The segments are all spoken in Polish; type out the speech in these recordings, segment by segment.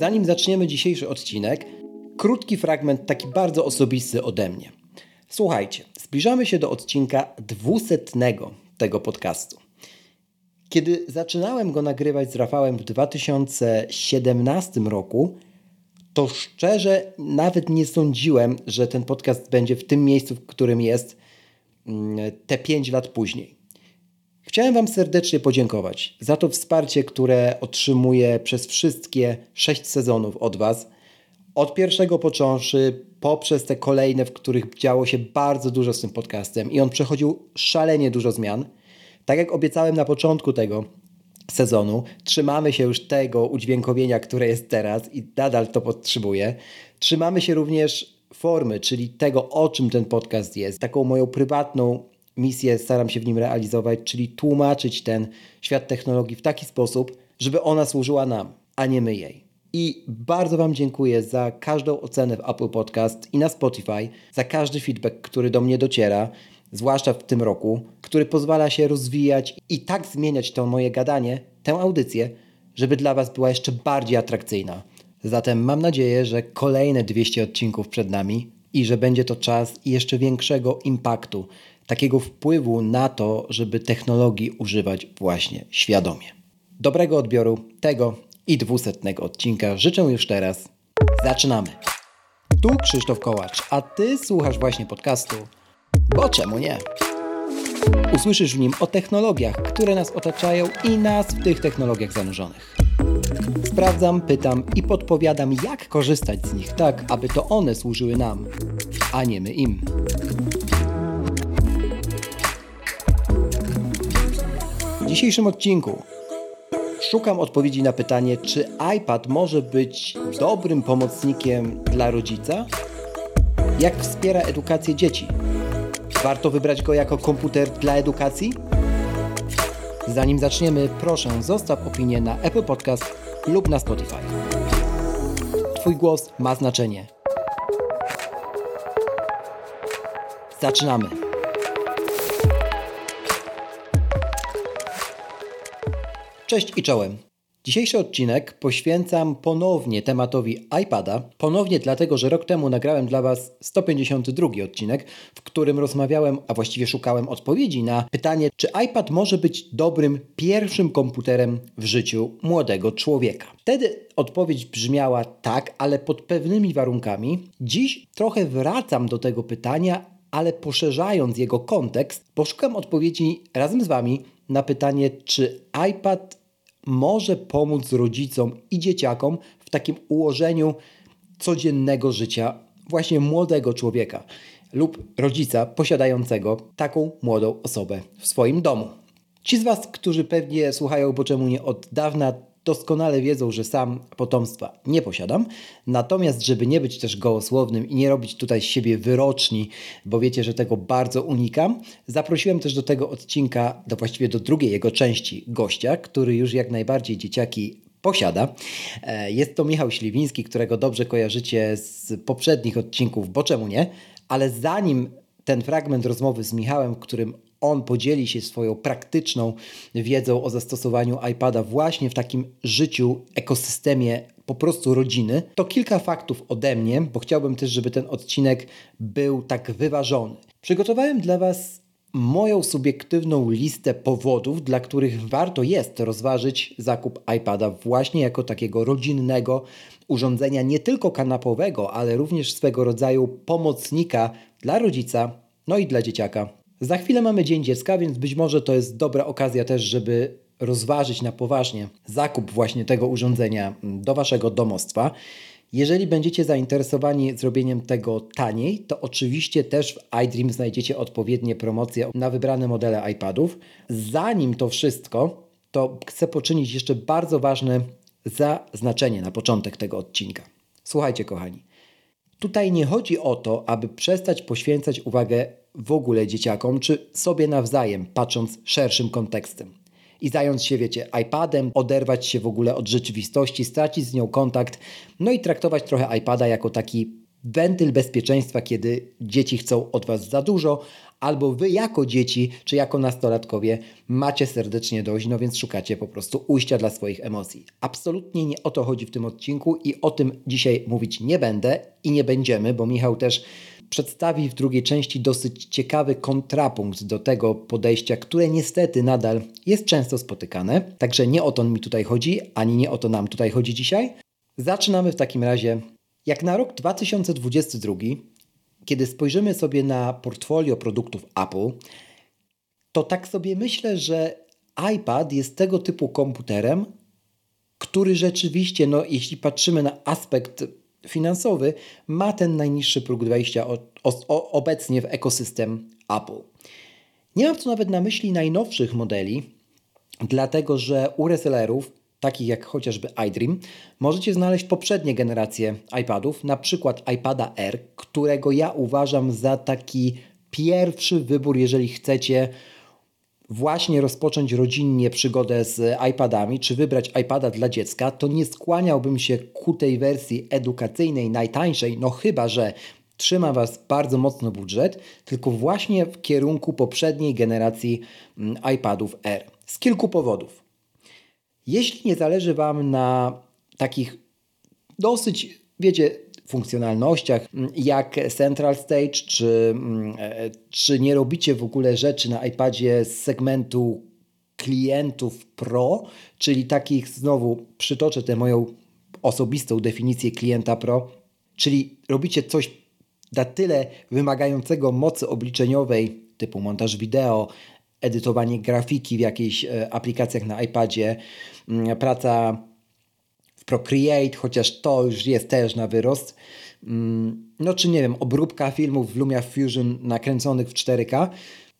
Zanim zaczniemy dzisiejszy odcinek, krótki fragment, taki bardzo osobisty ode mnie. Słuchajcie, zbliżamy się do odcinka dwusetnego tego podcastu. Kiedy zaczynałem go nagrywać z Rafałem w 2017 roku, to szczerze nawet nie sądziłem, że ten podcast będzie w tym miejscu, w którym jest mm, te 5 lat później. Chciałem Wam serdecznie podziękować za to wsparcie, które otrzymuję przez wszystkie 6 sezonów od Was. Od pierwszego począwszy, poprzez te kolejne, w których działo się bardzo dużo z tym podcastem i on przechodził szalenie dużo zmian. Tak jak obiecałem na początku tego sezonu, trzymamy się już tego udźwiękowienia, które jest teraz i nadal to podtrzymuję. Trzymamy się również formy, czyli tego, o czym ten podcast jest. Taką moją prywatną misję staram się w nim realizować, czyli tłumaczyć ten świat technologii w taki sposób, żeby ona służyła nam, a nie my jej. I bardzo Wam dziękuję za każdą ocenę w Apple Podcast i na Spotify, za każdy feedback, który do mnie dociera, zwłaszcza w tym roku, który pozwala się rozwijać i tak zmieniać to moje gadanie, tę audycję, żeby dla Was była jeszcze bardziej atrakcyjna. Zatem mam nadzieję, że kolejne 200 odcinków przed nami i że będzie to czas jeszcze większego impaktu, takiego wpływu na to, żeby technologii używać właśnie świadomie. Dobrego odbioru tego i dwusetnego odcinka życzę już teraz. Zaczynamy! Tu Krzysztof Kołacz, a Ty słuchasz właśnie podcastu, bo czemu nie? Usłyszysz w nim o technologiach, które nas otaczają i nas w tych technologiach zanurzonych. Sprawdzam, pytam i podpowiadam, jak korzystać z nich tak, aby to one służyły nam, a nie my im. W dzisiejszym odcinku szukam odpowiedzi na pytanie, czy iPad może być dobrym pomocnikiem dla rodzica? Jak wspiera edukację dzieci? Warto wybrać go jako komputer dla edukacji? Zanim zaczniemy, proszę zostaw opinię na Apple Podcast lub na Spotify. Twój głos ma znaczenie. Zaczynamy. Cześć i czołem. Dzisiejszy odcinek poświęcam ponownie tematowi iPada. Ponownie dlatego, że rok temu nagrałem dla Was 152 odcinek, w którym rozmawiałem, a właściwie szukałem odpowiedzi na pytanie, czy iPad może być dobrym pierwszym komputerem w życiu młodego człowieka. Wtedy odpowiedź brzmiała tak, ale pod pewnymi warunkami. Dziś trochę wracam do tego pytania, ale poszerzając jego kontekst, poszukam odpowiedzi razem z Wami na pytanie, czy iPad może pomóc rodzicom i dzieciakom w takim ułożeniu codziennego życia właśnie młodego człowieka lub rodzica posiadającego taką młodą osobę w swoim domu. Ci z Was, którzy pewnie słuchają, bo czemu nie od dawna, doskonale wiedzą, że sam potomstwa nie posiadam. Natomiast, żeby nie być też gołosłownym i nie robić tutaj z siebie wyroczni, bo wiecie, że tego bardzo unikam, zaprosiłem też do tego odcinka, do właściwie do drugiej jego części gościa, który już jak najbardziej dzieciaki posiada. E, jest to Michał Śliwiński, którego dobrze kojarzycie z poprzednich odcinków, bo czemu nie? Ale zanim ten fragment rozmowy z Michałem, w którym on podzieli się swoją praktyczną wiedzą o zastosowaniu iPada właśnie w takim życiu, ekosystemie po prostu rodziny, to kilka faktów ode mnie, bo chciałbym też, żeby ten odcinek był tak wyważony. Przygotowałem dla Was moją subiektywną listę powodów, dla których warto jest rozważyć zakup iPada właśnie jako takiego rodzinnego urządzenia, nie tylko kanapowego, ale również swego rodzaju pomocnika dla rodzica, no i dla dzieciaka za chwilę mamy Dzień Dziecka, więc być może to jest dobra okazja też, żeby rozważyć na poważnie zakup właśnie tego urządzenia do Waszego domostwa. Jeżeli będziecie zainteresowani zrobieniem tego taniej, to oczywiście też w iDream znajdziecie odpowiednie promocje na wybrane modele iPadów. Zanim to wszystko, to chcę poczynić jeszcze bardzo ważne zaznaczenie na początek tego odcinka. Słuchajcie, kochani. Tutaj nie chodzi o to, aby przestać poświęcać uwagę w ogóle dzieciakom, czy sobie nawzajem, patrząc szerszym kontekstem. I zająć się, wiecie, iPadem, oderwać się w ogóle od rzeczywistości, stracić z nią kontakt, no i traktować trochę iPada jako taki wentyl bezpieczeństwa, kiedy dzieci chcą od Was za dużo, albo wy jako dzieci czy jako nastolatkowie macie serdecznie dość, no więc szukacie po prostu ujścia dla swoich emocji. Absolutnie nie o to chodzi w tym odcinku i o tym dzisiaj mówić nie będę i nie będziemy, bo Michał też przedstawi w drugiej części dosyć ciekawy kontrapunkt do tego podejścia, które niestety nadal jest często spotykane. Także nie o to mi tutaj chodzi, ani nie o to nam tutaj chodzi dzisiaj. Zaczynamy w takim razie. Jak na rok 2022, kiedy spojrzymy sobie na portfolio produktów Apple, to tak sobie myślę, że iPad jest tego typu komputerem, który rzeczywiście, no, jeśli patrzymy na aspekt finansowy, ma ten najniższy próg wejścia obecnie w ekosystem Apple. Nie mam tu nawet na myśli najnowszych modeli, dlatego że u resellerów, takich jak chociażby iDream, możecie znaleźć poprzednie generacje iPadów, na przykład iPada R, którego ja uważam za taki pierwszy wybór, jeżeli chcecie właśnie rozpocząć rodzinnie przygodę z iPadami, czy wybrać iPada dla dziecka, to nie skłaniałbym się ku tej wersji edukacyjnej, najtańszej, no chyba, że trzyma Was bardzo mocno budżet, tylko właśnie w kierunku poprzedniej generacji mm, iPadów R. Z kilku powodów. Jeśli nie zależy Wam na takich dosyć, wiecie, funkcjonalnościach, mm, jak Central Stage, czy, mm, e, czy nie robicie w ogóle rzeczy na iPadzie z segmentu klientów Pro, czyli takich znowu przytoczę tę moją osobistą definicję klienta Pro, czyli robicie coś na tyle wymagającego mocy obliczeniowej, typu montaż wideo, edytowanie grafiki w jakichś e, aplikacjach na iPadzie, mm, praca Procreate, chociaż to już jest też na wyrost. Mm, no czy nie wiem, obróbka filmów w Lumia Fusion nakręconych w 4K,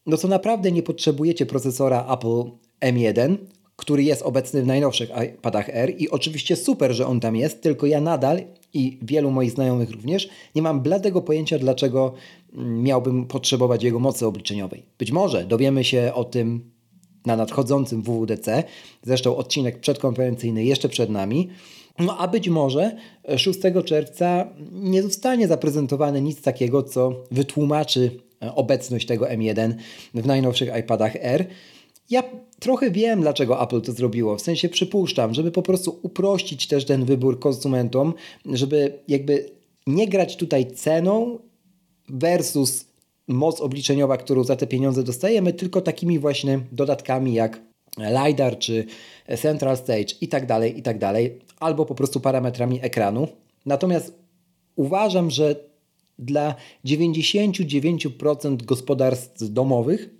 no to naprawdę nie potrzebujecie procesora Apple M1, który jest obecny w najnowszych iPadach R i oczywiście super, że on tam jest, tylko ja nadal i wielu moich znajomych również nie mam bladego pojęcia, dlaczego mm, miałbym potrzebować jego mocy obliczeniowej. Być może dowiemy się o tym na nadchodzącym WWDC, zresztą odcinek przedkonferencyjny jeszcze przed nami, no a być może 6 czerwca nie zostanie zaprezentowane nic takiego, co wytłumaczy e, obecność tego M1 w najnowszych iPadach R. Ja trochę wiem, dlaczego Apple to zrobiło. W sensie przypuszczam, żeby po prostu uprościć też ten wybór konsumentom, żeby jakby nie grać tutaj ceną versus moc obliczeniowa, którą za te pieniądze dostajemy, tylko takimi właśnie dodatkami jak LiDAR czy Central Stage i tak dalej, i tak dalej, albo po prostu parametrami ekranu. Natomiast uważam, że dla 99% gospodarstw domowych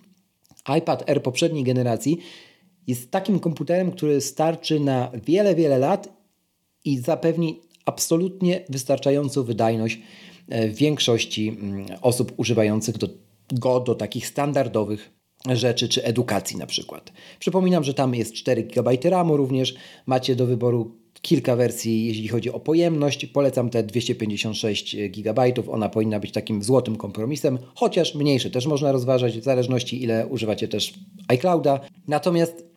iPad Air poprzedniej generacji jest takim komputerem, który starczy na wiele, wiele lat i zapewni absolutnie wystarczającą wydajność e, większości mm, osób używających do, go do takich standardowych rzeczy, czy edukacji na przykład. Przypominam, że tam jest 4 GB RAMu również, macie do wyboru kilka wersji, jeśli chodzi o pojemność. Polecam te 256 GB, ona powinna być takim złotym kompromisem, chociaż mniejszy też można rozważać, w zależności ile używacie też iClouda. Natomiast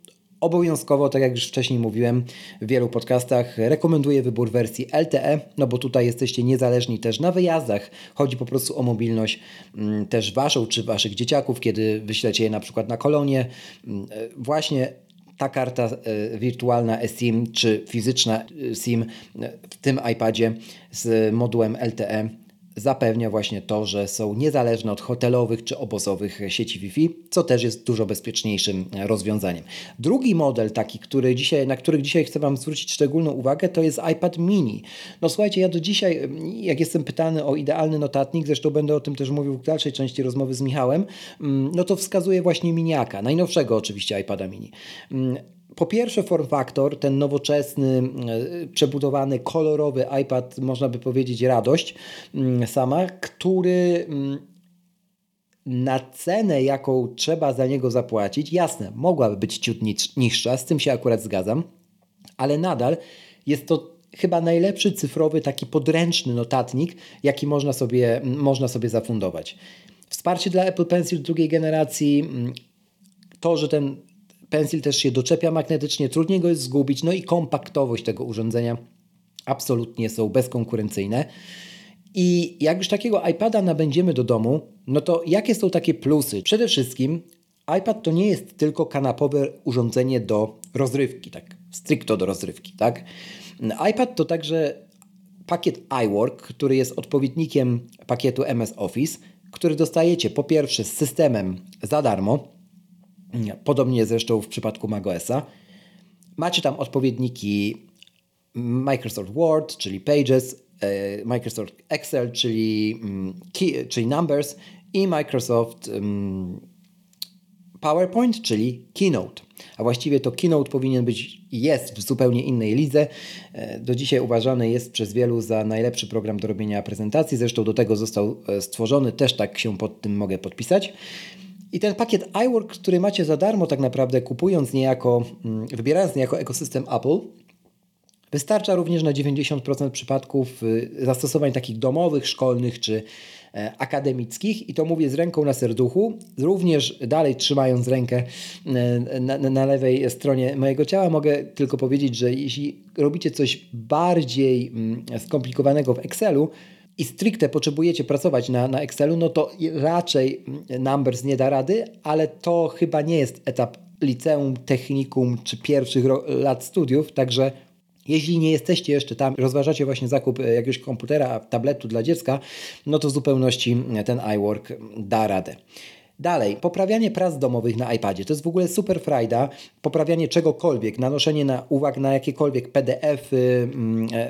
Obowiązkowo, tak jak już wcześniej mówiłem w wielu podcastach, rekomenduję wybór wersji LTE, no bo tutaj jesteście niezależni też na wyjazdach. Chodzi po prostu o mobilność mm, też waszą czy waszych dzieciaków, kiedy wyślecie je na przykład na kolonie. Mm, e, właśnie ta karta e, wirtualna eSIM czy fizyczna e, SIM w tym iPadzie z modułem LTE zapewnia właśnie to, że są niezależne od hotelowych czy obozowych sieci Wi-Fi, co też jest dużo bezpieczniejszym rozwiązaniem. Drugi model taki, który dzisiaj, na który dzisiaj chcę Wam zwrócić szczególną uwagę, to jest iPad mini. No słuchajcie, ja do dzisiaj, jak jestem pytany o idealny notatnik, zresztą będę o tym też mówił w dalszej części rozmowy z Michałem, mm, no to wskazuję właśnie miniaka, najnowszego oczywiście iPada mini. Mm, po pierwsze, form factor, ten nowoczesny, e, przebudowany, kolorowy iPad, można by powiedzieć, radość mm, sama, który mm, na cenę, jaką trzeba za niego zapłacić, jasne, mogłaby być ciut niższa, z tym się akurat zgadzam, ale nadal jest to chyba najlepszy cyfrowy, taki podręczny notatnik, jaki można sobie, można sobie zafundować. Wsparcie dla Apple Pencil drugiej generacji, mm, to, że ten Pencil też się doczepia magnetycznie, trudniej go jest zgubić, no i kompaktowość tego urządzenia absolutnie są bezkonkurencyjne. I jak już takiego iPada nabędziemy do domu, no to jakie są takie plusy? Przede wszystkim iPad to nie jest tylko kanapowe urządzenie do rozrywki, tak stricto do rozrywki, tak? iPad to także pakiet iWork, który jest odpowiednikiem pakietu MS Office, który dostajecie po pierwsze z systemem za darmo, podobnie zresztą w przypadku macOSa. Macie tam odpowiedniki Microsoft Word, czyli Pages, e, Microsoft Excel, czyli, mm, czyli Numbers i Microsoft mm, PowerPoint, czyli Keynote. A właściwie to Keynote powinien być, jest w zupełnie innej lidze. E, do dzisiaj uważany jest przez wielu za najlepszy program do robienia prezentacji. Zresztą do tego został e, stworzony, też tak się pod tym mogę podpisać. I ten pakiet iWork, który macie za darmo tak naprawdę kupując niejako, mm, wybierając niejako ekosystem Apple, wystarcza również na 90% przypadków y, zastosowań takich domowych, szkolnych czy E, akademickich. I to mówię z ręką na serduchu, również dalej trzymając rękę e, na, na, lewej stronie mojego ciała, mogę tylko powiedzieć, że jeśli robicie coś bardziej mm, skomplikowanego w Excelu, i stricte potrzebujecie pracować na, na Excelu, no to raczej Numbers nie da rady, ale to chyba nie jest etap liceum, technikum czy pierwszych lat studiów, także jeśli nie jesteście jeszcze tam, rozważacie właśnie zakup e, jakiegoś komputera, tabletu dla dziecka, no to w zupełności ten iWork da radę. Dalej, poprawianie prac domowych na iPadzie. To jest w ogóle super frajda. Poprawianie czegokolwiek, nanoszenie na uwag na jakiekolwiek PDF-y, mm, e,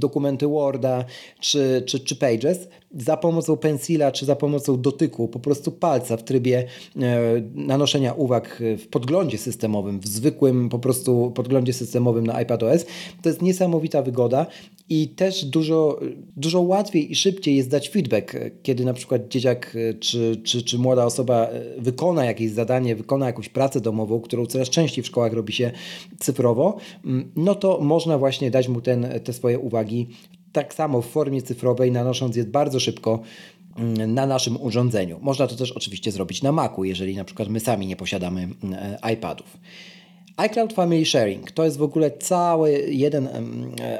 dokumenty Worda czy, czy, czy Pages za pomocą pensila czy za pomocą dotyku, po prostu palca w trybie e, nanoszenia uwag w podglądzie systemowym, w zwykłym po prostu podglądzie systemowym na iPadOS. To jest niesamowita wygoda i też dużo, dużo łatwiej i szybciej jest dać feedback, kiedy na przykład dzieciak e, czy, czy, czy młoda osoba e, wykona jakieś zadanie, wykona jakąś pracę domową, którą coraz częściej w szkołach robi się cyfrowo, mm, no to można właśnie dać mu ten, te swoje uwagi tak samo w formie cyfrowej, nanosząc je bardzo szybko mm, na naszym urządzeniu. Można to też oczywiście zrobić na Macu, jeżeli na przykład my sami nie posiadamy mm, e, iPadów iCloud Family Sharing to jest w ogóle cały jeden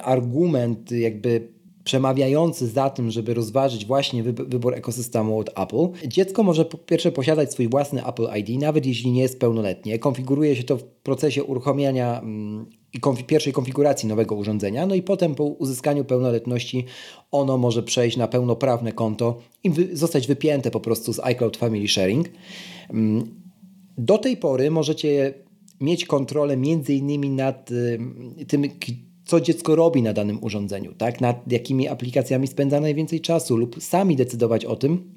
argument, jakby przemawiający za tym, żeby rozważyć właśnie wybór ekosystemu od Apple. Dziecko może po pierwsze posiadać swój własny Apple ID, nawet jeśli nie jest pełnoletnie. Konfiguruje się to w procesie uruchomienia mm, i konf pierwszej konfiguracji nowego urządzenia, no i potem po uzyskaniu pełnoletności ono może przejść na pełnoprawne konto i wy zostać wypięte po prostu z iCloud Family Sharing. Mm, do tej pory możecie mieć kontrolę między innymi nad y, tym, co dziecko robi na danym urządzeniu, tak? nad jakimi aplikacjami spędza najwięcej czasu lub sami decydować o tym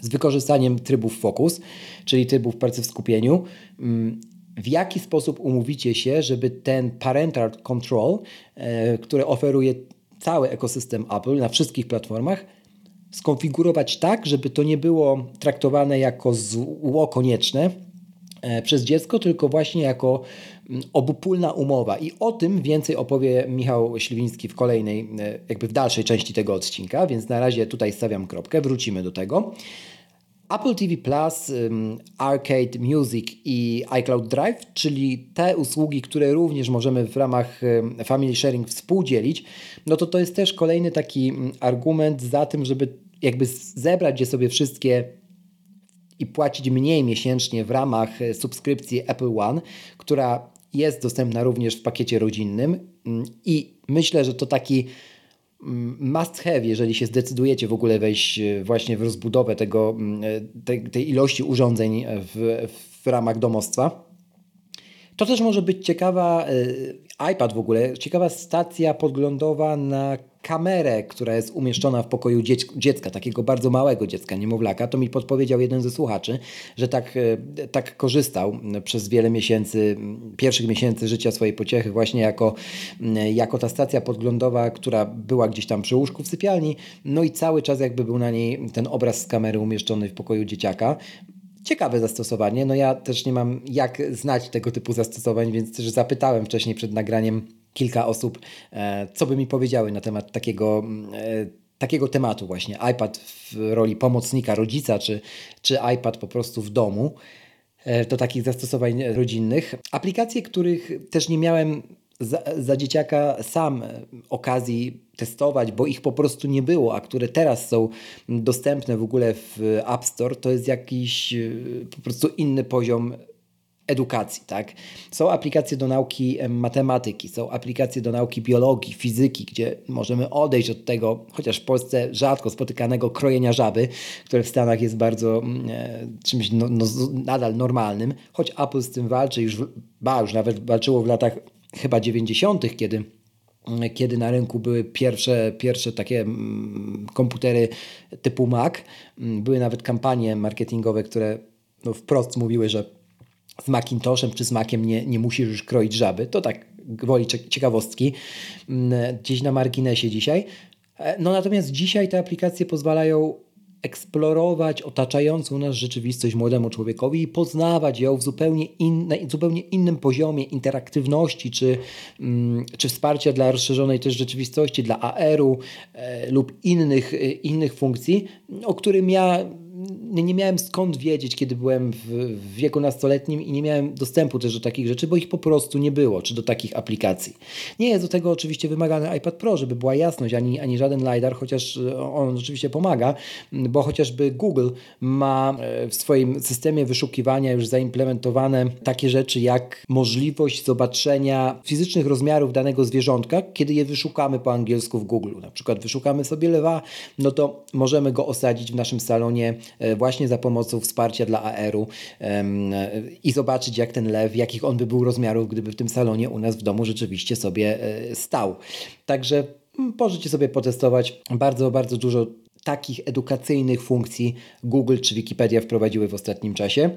z wykorzystaniem trybów Focus, czyli trybów pracy w skupieniu, mm, w jaki sposób umówicie się, żeby ten parental control, e, który oferuje cały ekosystem Apple na wszystkich platformach, skonfigurować tak, żeby to nie było traktowane jako zło konieczne, E, przez dziecko, tylko właśnie jako obopólna umowa. I o tym więcej opowie Michał Śliwiński w kolejnej, e, jakby w dalszej części tego odcinka, więc na razie tutaj stawiam kropkę, wrócimy do tego. Apple TV Plus, Arcade Music i iCloud Drive, czyli te usługi, które również możemy w ramach Family Sharing współdzielić, no to to jest też kolejny taki argument za tym, żeby jakby zebrać je sobie wszystkie i płacić mniej miesięcznie w ramach e, subskrypcji Apple One, która jest dostępna również w pakiecie rodzinnym mm, i myślę, że to taki mm, must have, jeżeli się zdecydujecie w ogóle wejść e, właśnie w rozbudowę tego, mm, e, tej, tej ilości urządzeń w, w ramach domostwa. To też może być ciekawa, iPad w ogóle, ciekawa stacja podglądowa na kamerę, która jest umieszczona w pokoju dziecka, takiego bardzo małego dziecka, niemowlaka, to mi podpowiedział jeden ze słuchaczy, że tak, e, tak korzystał przez wiele miesięcy, pierwszych miesięcy życia swojej pociechy, właśnie jako, jako ta stacja podglądowa, która była gdzieś tam przy łóżku w sypialni, no i cały czas jakby był na niej ten obraz z kamery umieszczony w pokoju dzieciaka. Ciekawe zastosowanie. No ja też nie mam jak znać tego typu zastosowań, więc też zapytałem wcześniej przed nagraniem kilka osób, e, co by mi powiedziały na temat takiego e, takiego tematu właśnie iPad w roli pomocnika rodzica, czy, czy iPad po prostu w domu do e, takich zastosowań rodzinnych. Aplikacje, których też nie miałem za, za dzieciaka sam okazji testować, bo ich po prostu nie było, a które teraz są dostępne w ogóle w App Store, to jest jakiś po prostu inny poziom edukacji, tak? Są aplikacje do nauki matematyki, są aplikacje do nauki biologii, fizyki, gdzie możemy odejść od tego, chociaż w Polsce rzadko spotykanego krojenia żaby, które w Stanach jest bardzo mm, e, czymś no, no, nadal normalnym, choć Apple z tym walczy, już, ba, już nawet walczyło w latach chyba 90., kiedy mm, kiedy na rynku były pierwsze, pierwsze takie mm, komputery typu Mac. Były nawet kampanie marketingowe, które no, wprost mówiły, że z Macintoshem czy z Maciem nie, nie musisz już kroić żaby. To tak gwoli ciekawostki mm, gdzieś na marginesie dzisiaj. E, no natomiast dzisiaj te aplikacje pozwalają eksplorować otaczającą nas rzeczywistość młodemu człowiekowi i poznawać ją w zupełnie, zupełnie innym poziomie interaktywności czy, mm, czy wsparcia dla rozszerzonej też rzeczywistości, dla AR-u e, lub innych, e, innych funkcji, o którym ja nie miałem skąd wiedzieć, kiedy byłem w, w wieku nastoletnim i nie miałem dostępu też do takich rzeczy, bo ich po prostu nie było, czy do takich aplikacji. Nie jest do tego oczywiście wymagany iPad Pro, żeby była jasność, ani, ani żaden LiDAR, chociaż e, on oczywiście pomaga, bo chociażby Google ma e, w swoim systemie wyszukiwania już zaimplementowane takie rzeczy jak możliwość zobaczenia fizycznych rozmiarów danego zwierzątka, kiedy je wyszukamy po angielsku w Google. Na przykład wyszukamy sobie lewa, no to możemy go osadzić w naszym salonie właśnie za pomocą wsparcia dla AR-u i zobaczyć, jak ten lew, jakich on by był rozmiarów, gdyby w tym salonie u nas w domu rzeczywiście sobie e, stał. Także mm, możecie sobie potestować bardzo, bardzo dużo takich edukacyjnych funkcji Google czy Wikipedia wprowadziły w ostatnim czasie.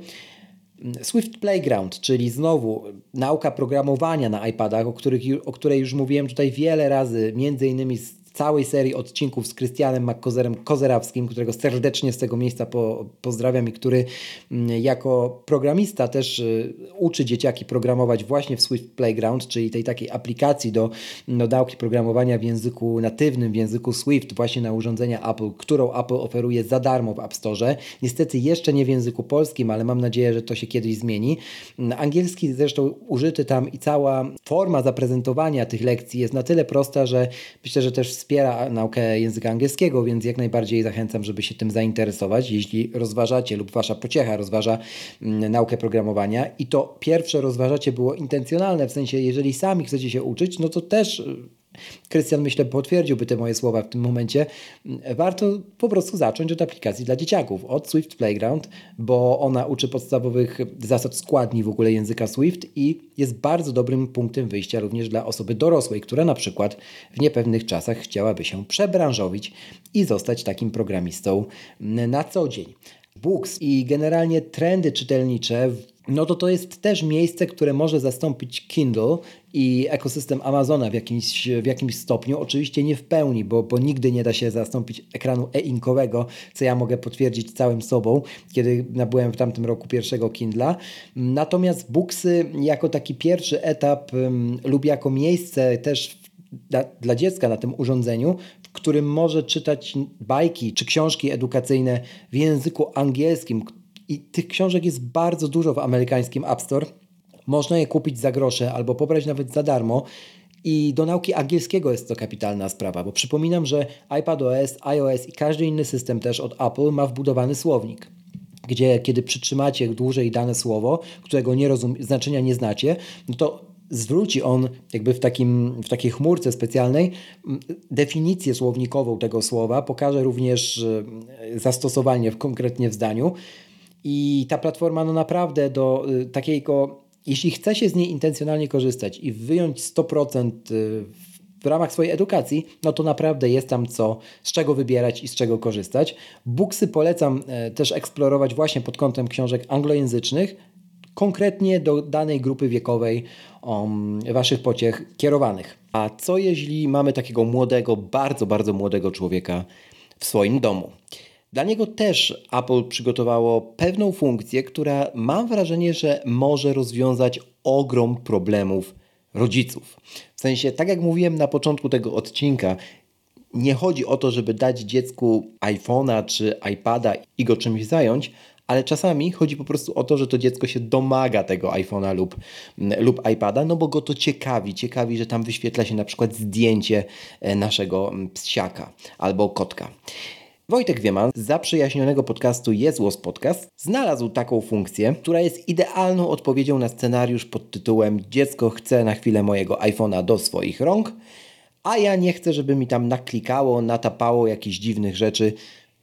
Swift Playground, czyli znowu nauka programowania na iPadach, o, których, o której już mówiłem tutaj wiele razy, między innymi z całej serii odcinków z Krystianem McCozerem Kozerawskim, którego serdecznie z tego miejsca po, pozdrawiam i który mm, jako programista też y, uczy dzieciaki programować właśnie w Swift Playground, czyli tej takiej aplikacji do, do nauki programowania w języku natywnym, w języku Swift, właśnie na urządzenia Apple, którą Apple oferuje za darmo w App Store. Niestety jeszcze nie w języku polskim, ale mam nadzieję, że to się kiedyś zmieni. Mm, angielski zresztą użyty tam i cała forma zaprezentowania tych lekcji jest na tyle prosta, że myślę, że też wspiera naukę języka angielskiego, więc jak najbardziej zachęcam, żeby się tym zainteresować. Jeśli rozważacie lub wasza pociecha rozważa mm, naukę programowania i to pierwsze rozważacie było intencjonalne, w sensie jeżeli sami chcecie się uczyć, no to też Krystian, myślę, potwierdziłby te moje słowa w tym momencie. Warto po prostu zacząć od aplikacji dla dzieciaków, od Swift Playground, bo ona uczy podstawowych zasad składni w ogóle języka Swift i jest bardzo dobrym punktem wyjścia również dla osoby dorosłej, która na przykład w niepewnych czasach chciałaby się przebranżowić i zostać takim programistą na co dzień. Books i generalnie trendy czytelnicze no to to jest też miejsce, które może zastąpić Kindle i ekosystem Amazona w jakimś, w jakimś stopniu. Oczywiście nie w pełni, bo, bo nigdy nie da się zastąpić ekranu e-inkowego, co ja mogę potwierdzić całym sobą, kiedy nabyłem w tamtym roku pierwszego Kindla. Natomiast booksy jako taki pierwszy etap um, lub jako miejsce też dla, dla dziecka na tym urządzeniu, w którym może czytać bajki czy książki edukacyjne w języku angielskim, i tych książek jest bardzo dużo w amerykańskim App Store. Można je kupić za grosze albo pobrać nawet za darmo. I do nauki angielskiego jest to kapitalna sprawa, bo przypominam, że iPadOS, iOS i każdy inny system też od Apple ma wbudowany słownik gdzie kiedy przytrzymacie dłużej dane słowo, którego nie rozum, znaczenia nie znacie, no to zwróci on jakby w, takim, w takiej chmurce specjalnej definicję słownikową tego słowa, pokaże również e, zastosowanie w, konkretnie w zdaniu. I ta platforma no naprawdę do y, takiego, jeśli chce się z niej intencjonalnie korzystać i wyjąć 100% y, w ramach swojej edukacji, no to naprawdę jest tam co, z czego wybierać i z czego korzystać. Booksy polecam e, też eksplorować właśnie pod kątem książek anglojęzycznych, konkretnie do danej grupy wiekowej um, Waszych pociech kierowanych. A co jeśli mamy takiego młodego, bardzo, bardzo młodego człowieka w swoim domu? Dla niego też Apple przygotowało pewną funkcję, która mam wrażenie, że może rozwiązać ogrom problemów rodziców. W sensie, tak jak mówiłem na początku tego odcinka, nie chodzi o to, żeby dać dziecku iPhone'a czy iPada i go czymś zająć, ale czasami chodzi po prostu o to, że to dziecko się domaga tego iPhone'a lub, lub iPada, no bo go to ciekawi. Ciekawi, że tam wyświetla się na przykład zdjęcie e, naszego psiaka albo kotka. Wojtek Wieman z zaprzyjaźnionego podcastu Jest Łos Podcast znalazł taką funkcję, która jest idealną odpowiedzią na scenariusz pod tytułem Dziecko chce na chwilę mojego iPhone'a do swoich rąk, a ja nie chcę, żeby mi tam naklikało, natapało jakichś dziwnych rzeczy.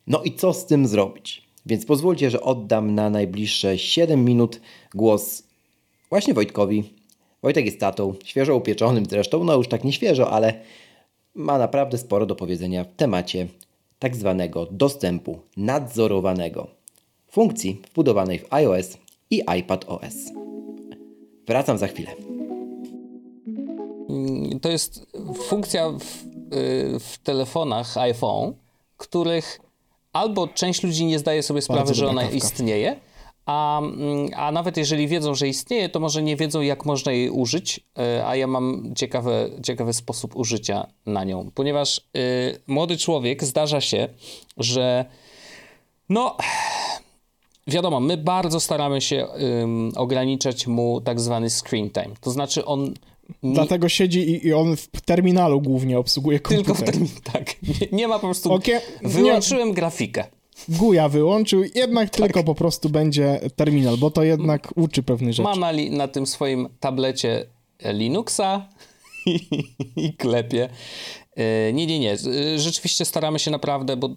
No i co z tym zrobić? Więc pozwólcie, że oddam na najbliższe 7 minut głos właśnie Wojtkowi. Wojtek jest tatą, świeżo upieczonym zresztą, no już tak nie świeżo, ale ma naprawdę sporo do powiedzenia w temacie tak zwanego dostępu nadzorowanego, funkcji wbudowanej w iOS i iPadOS. Wracam za chwilę. To jest funkcja w, y, w telefonach iPhone, których albo część ludzi nie zdaje sobie sprawy, że ona istnieje, a, mm, a nawet jeżeli wiedzą, że istnieje, to może nie wiedzą, jak można jej użyć, y, a ja mam ciekawy, ciekawy sposób użycia na nią, ponieważ y, młody człowiek zdarza się, że no wiadomo, my bardzo staramy się ograniczać mu tak zwany screen time. To znaczy on Dlatego siedzi i, i, on w terminalu głównie obsługuje komputer. Tylko w terminalu, tak. Nie, nie, ma po prostu... Okay. Wyłączyłem nie. grafikę. Guja wyłączył, jednak tak. tylko po prostu będzie terminal, bo to jednak uczy pewnych rzeczy. Ma na, li, na tym swoim tablecie Linuxa i, i klepie. E, nie, nie, nie. E, rzeczywiście staramy się naprawdę, bo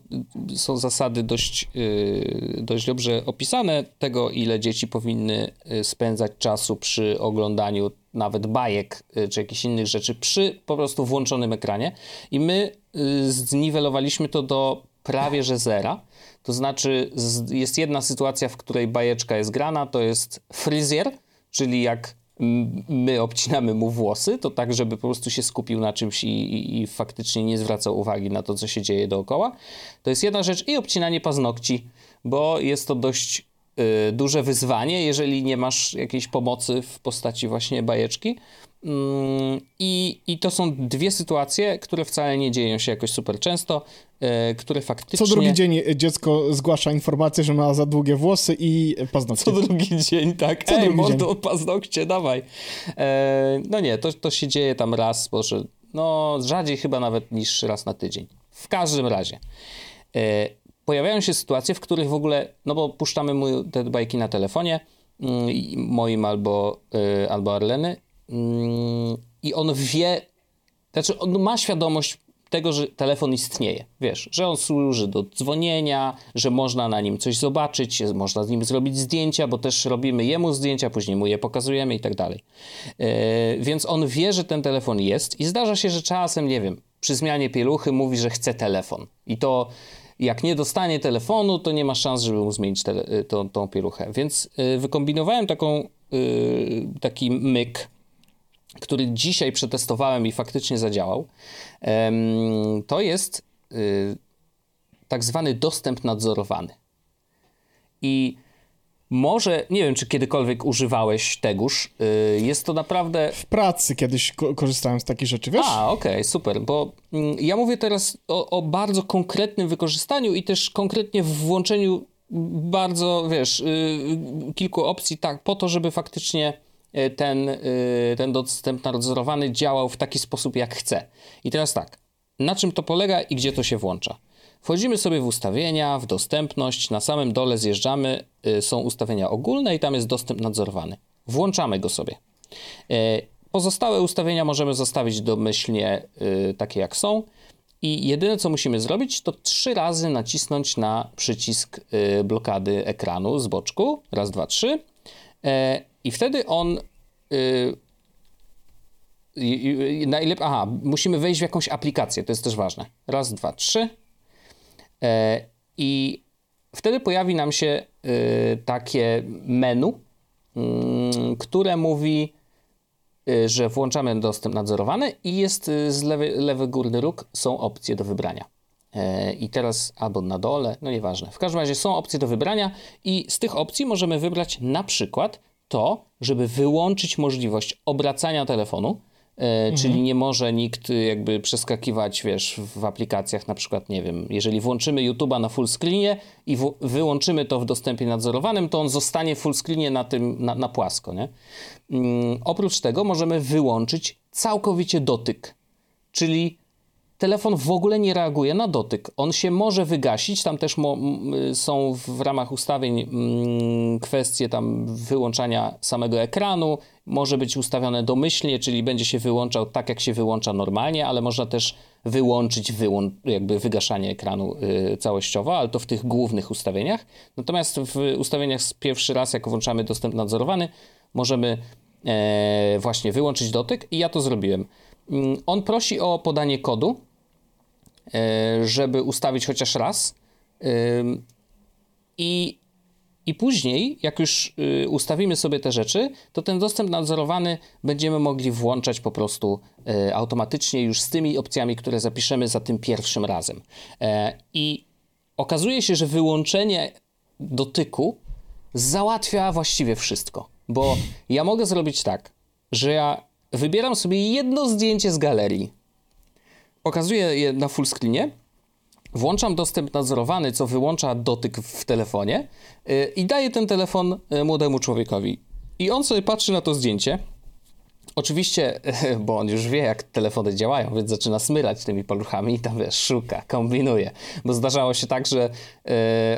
są zasady dość, e, dość dobrze opisane tego, ile dzieci powinny spędzać czasu przy oglądaniu nawet bajek czy jakichś innych rzeczy przy po prostu włączonym ekranie. I my zniwelowaliśmy to do prawie że zera. To znaczy, jest jedna sytuacja, w której bajeczka jest grana, to jest fryzjer, czyli jak my obcinamy mu włosy, to tak, żeby po prostu się skupił na czymś i, i, i, faktycznie nie zwracał uwagi na to, co się dzieje dookoła. To jest jedna rzecz i obcinanie paznokci, bo jest to dość y, duże wyzwanie, jeżeli nie masz jakiejś pomocy w postaci właśnie bajeczki. Mm, I, I to są dwie sytuacje, które wcale nie dzieją się jakoś super często, e, które faktycznie... Co drugi dzień dziecko zgłasza informację, że ma za długie włosy i paznokcie. Co drugi dzień, tak. Co Ej, drugi mordo, dzień. paznokcie, dawaj. E, no nie, to, to się dzieje tam raz, może, no rzadziej chyba nawet niż raz na tydzień. W każdym razie. E, pojawiają się sytuacje, w których w ogóle, no bo puszczamy mu te bajki na telefonie, mm, moim albo, e, albo Arleny i on wie, znaczy on ma świadomość tego, że telefon istnieje, wiesz, że on służy do dzwonienia, że można na nim coś zobaczyć, można z nim zrobić zdjęcia, bo też robimy jemu zdjęcia, później mu je pokazujemy i tak dalej. E, więc on wie, że ten telefon jest i zdarza się, że czasem, nie wiem, przy zmianie pieluchy mówi, że chce telefon i to jak nie dostanie telefonu, to nie ma szans, żeby mu zmienić te, tą, tą pieluchę. Więc e, wykombinowałem taką, e, taki myk, który dzisiaj przetestowałem i faktycznie zadziałał, to jest y, tak zwany dostęp nadzorowany. I może, nie wiem, czy kiedykolwiek używałeś tegoż. Y, jest to naprawdę. W pracy kiedyś korzystałem z takich rzeczy, wiesz? A, okej, okay, super, bo mm, ja mówię teraz o, o, bardzo konkretnym wykorzystaniu i też konkretnie w włączeniu bardzo, wiesz, y, kilku opcji, tak, po to, żeby faktycznie ten, e, ten dostęp nadzorowany działał w taki sposób, jak chce. I teraz tak, na czym to polega i gdzie to się włącza? Wchodzimy sobie w ustawienia, w dostępność, na samym dole zjeżdżamy, e, są ustawienia ogólne i tam jest dostęp nadzorowany. Włączamy go sobie. Pozostałe ustawienia możemy zostawić domyślnie takie jak są. I jedyne co musimy zrobić, to trzy razy nacisnąć na przycisk blokady ekranu z boczku. Raz, dwa, trzy. I wtedy on. Yy, najlepiej. Aha, musimy wejść w jakąś aplikację, to jest też ważne. Raz, dwa, trzy. E, I wtedy pojawi nam się y, takie menu, y, które mówi, y, że włączamy dostęp nadzorowany i jest y, z lewy, lewy górny róg są opcje do wybrania. E, I teraz albo na dole, no nieważne. W każdym razie są opcje do wybrania i z tych opcji możemy wybrać na przykład to, żeby wyłączyć możliwość obracania telefonu mhm. czyli nie może nikt jakby przeskakiwać, wiesz, w aplikacjach na przykład, nie wiem, jeżeli włączymy YouTube'a na full screenie i wyłączymy to w dostępie nadzorowanym, to on zostanie w full screenie na tym, na, na płasko, nie? Mm, oprócz tego możemy wyłączyć całkowicie dotyk, czyli telefon w ogóle nie reaguje na dotyk. On się może wygasić, tam też są w ramach ustawień mm, kwestie tam wyłączania samego ekranu, może być ustawione domyślnie, czyli będzie się wyłączał tak, jak się wyłącza normalnie, ale można też wyłączyć wyłą jakby wygaszanie ekranu y, całościowo, ale to w tych głównych ustawieniach. Natomiast w ustawieniach z pierwszy raz, jak włączamy dostęp nadzorowany, możemy e, właśnie wyłączyć dotyk i ja to zrobiłem. Mm, on prosi o podanie kodu, żeby ustawić chociaż raz. I, I później, jak już y, ustawimy sobie te rzeczy, to ten dostęp nadzorowany będziemy mogli włączać po prostu e, automatycznie już z tymi opcjami, które zapiszemy za tym pierwszym razem. E, I okazuje się, że wyłączenie dotyku załatwia właściwie wszystko. Bo ja mogę zrobić tak, że ja wybieram sobie jedno zdjęcie z galerii pokazuję je na full screenie, włączam dostęp nadzorowany, co wyłącza dotyk w telefonie yy, i daję ten telefon yy, młodemu człowiekowi. I on sobie patrzy na to zdjęcie. Oczywiście, bo on już wie, jak telefony działają, więc zaczyna smyrać tymi paluchami i tam wiesz, szuka, kombinuje. Bo zdarzało się tak, że yy,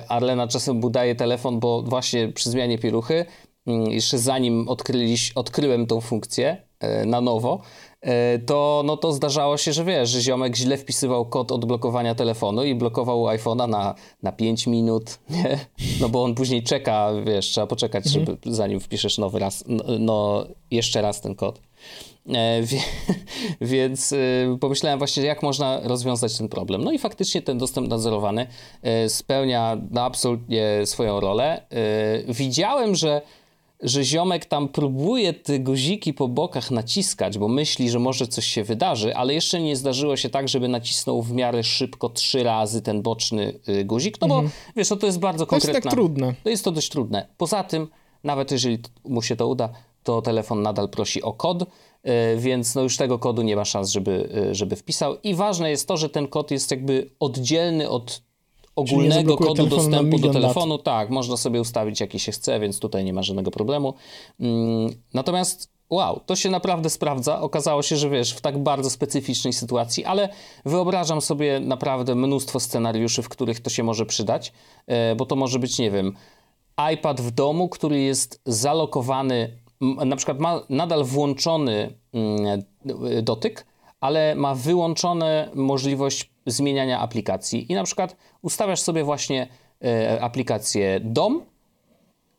Arlena czasem budaje telefon, bo właśnie przy zmianie pieluchy, mm, jeszcze zanim odkryliś, odkryłem tą funkcję yy, na nowo, to, no to zdarzało się, że wiesz, że ziomek źle wpisywał kod odblokowania telefonu i blokował iPhone'a na, na 5 minut, nie? No bo on później czeka, wiesz, trzeba poczekać, mhm. żeby, zanim wpiszesz nowy raz, no, no jeszcze raz ten kod. E, wie, więc e, pomyślałem właśnie, jak można rozwiązać ten problem. No i faktycznie ten dostęp nadzorowany e, spełnia no, absolutnie swoją rolę. E, widziałem, że że ziomek tam próbuje te guziki po bokach naciskać, bo myśli, że może coś się wydarzy, ale jeszcze nie zdarzyło się tak, żeby nacisnął w miarę szybko trzy razy ten boczny y, guzik, no bo mhm. wiesz, no to jest bardzo konkretne. To jest tak trudne. To jest to dość trudne. Poza tym, nawet jeżeli mu się to uda, to telefon nadal prosi o kod, y, więc no już tego kodu nie ma szans, żeby, y, żeby wpisał. I ważne jest to, że ten kod jest jakby oddzielny od ogólnego kodu dostępu do telefonu. Tak, można sobie ustawić jaki się chce, więc tutaj nie ma żadnego problemu. Mm, natomiast wow, to się naprawdę sprawdza. Okazało się, że wiesz, w tak bardzo specyficznej sytuacji, ale wyobrażam sobie naprawdę mnóstwo scenariuszy, w których to się może przydać, e, bo to może być, nie wiem, iPad w domu, który jest zalokowany, na przykład ma nadal włączony mm, dotyk, ale ma wyłączone możliwość zmieniania aplikacji i na przykład ustawiasz sobie właśnie e, aplikację dom,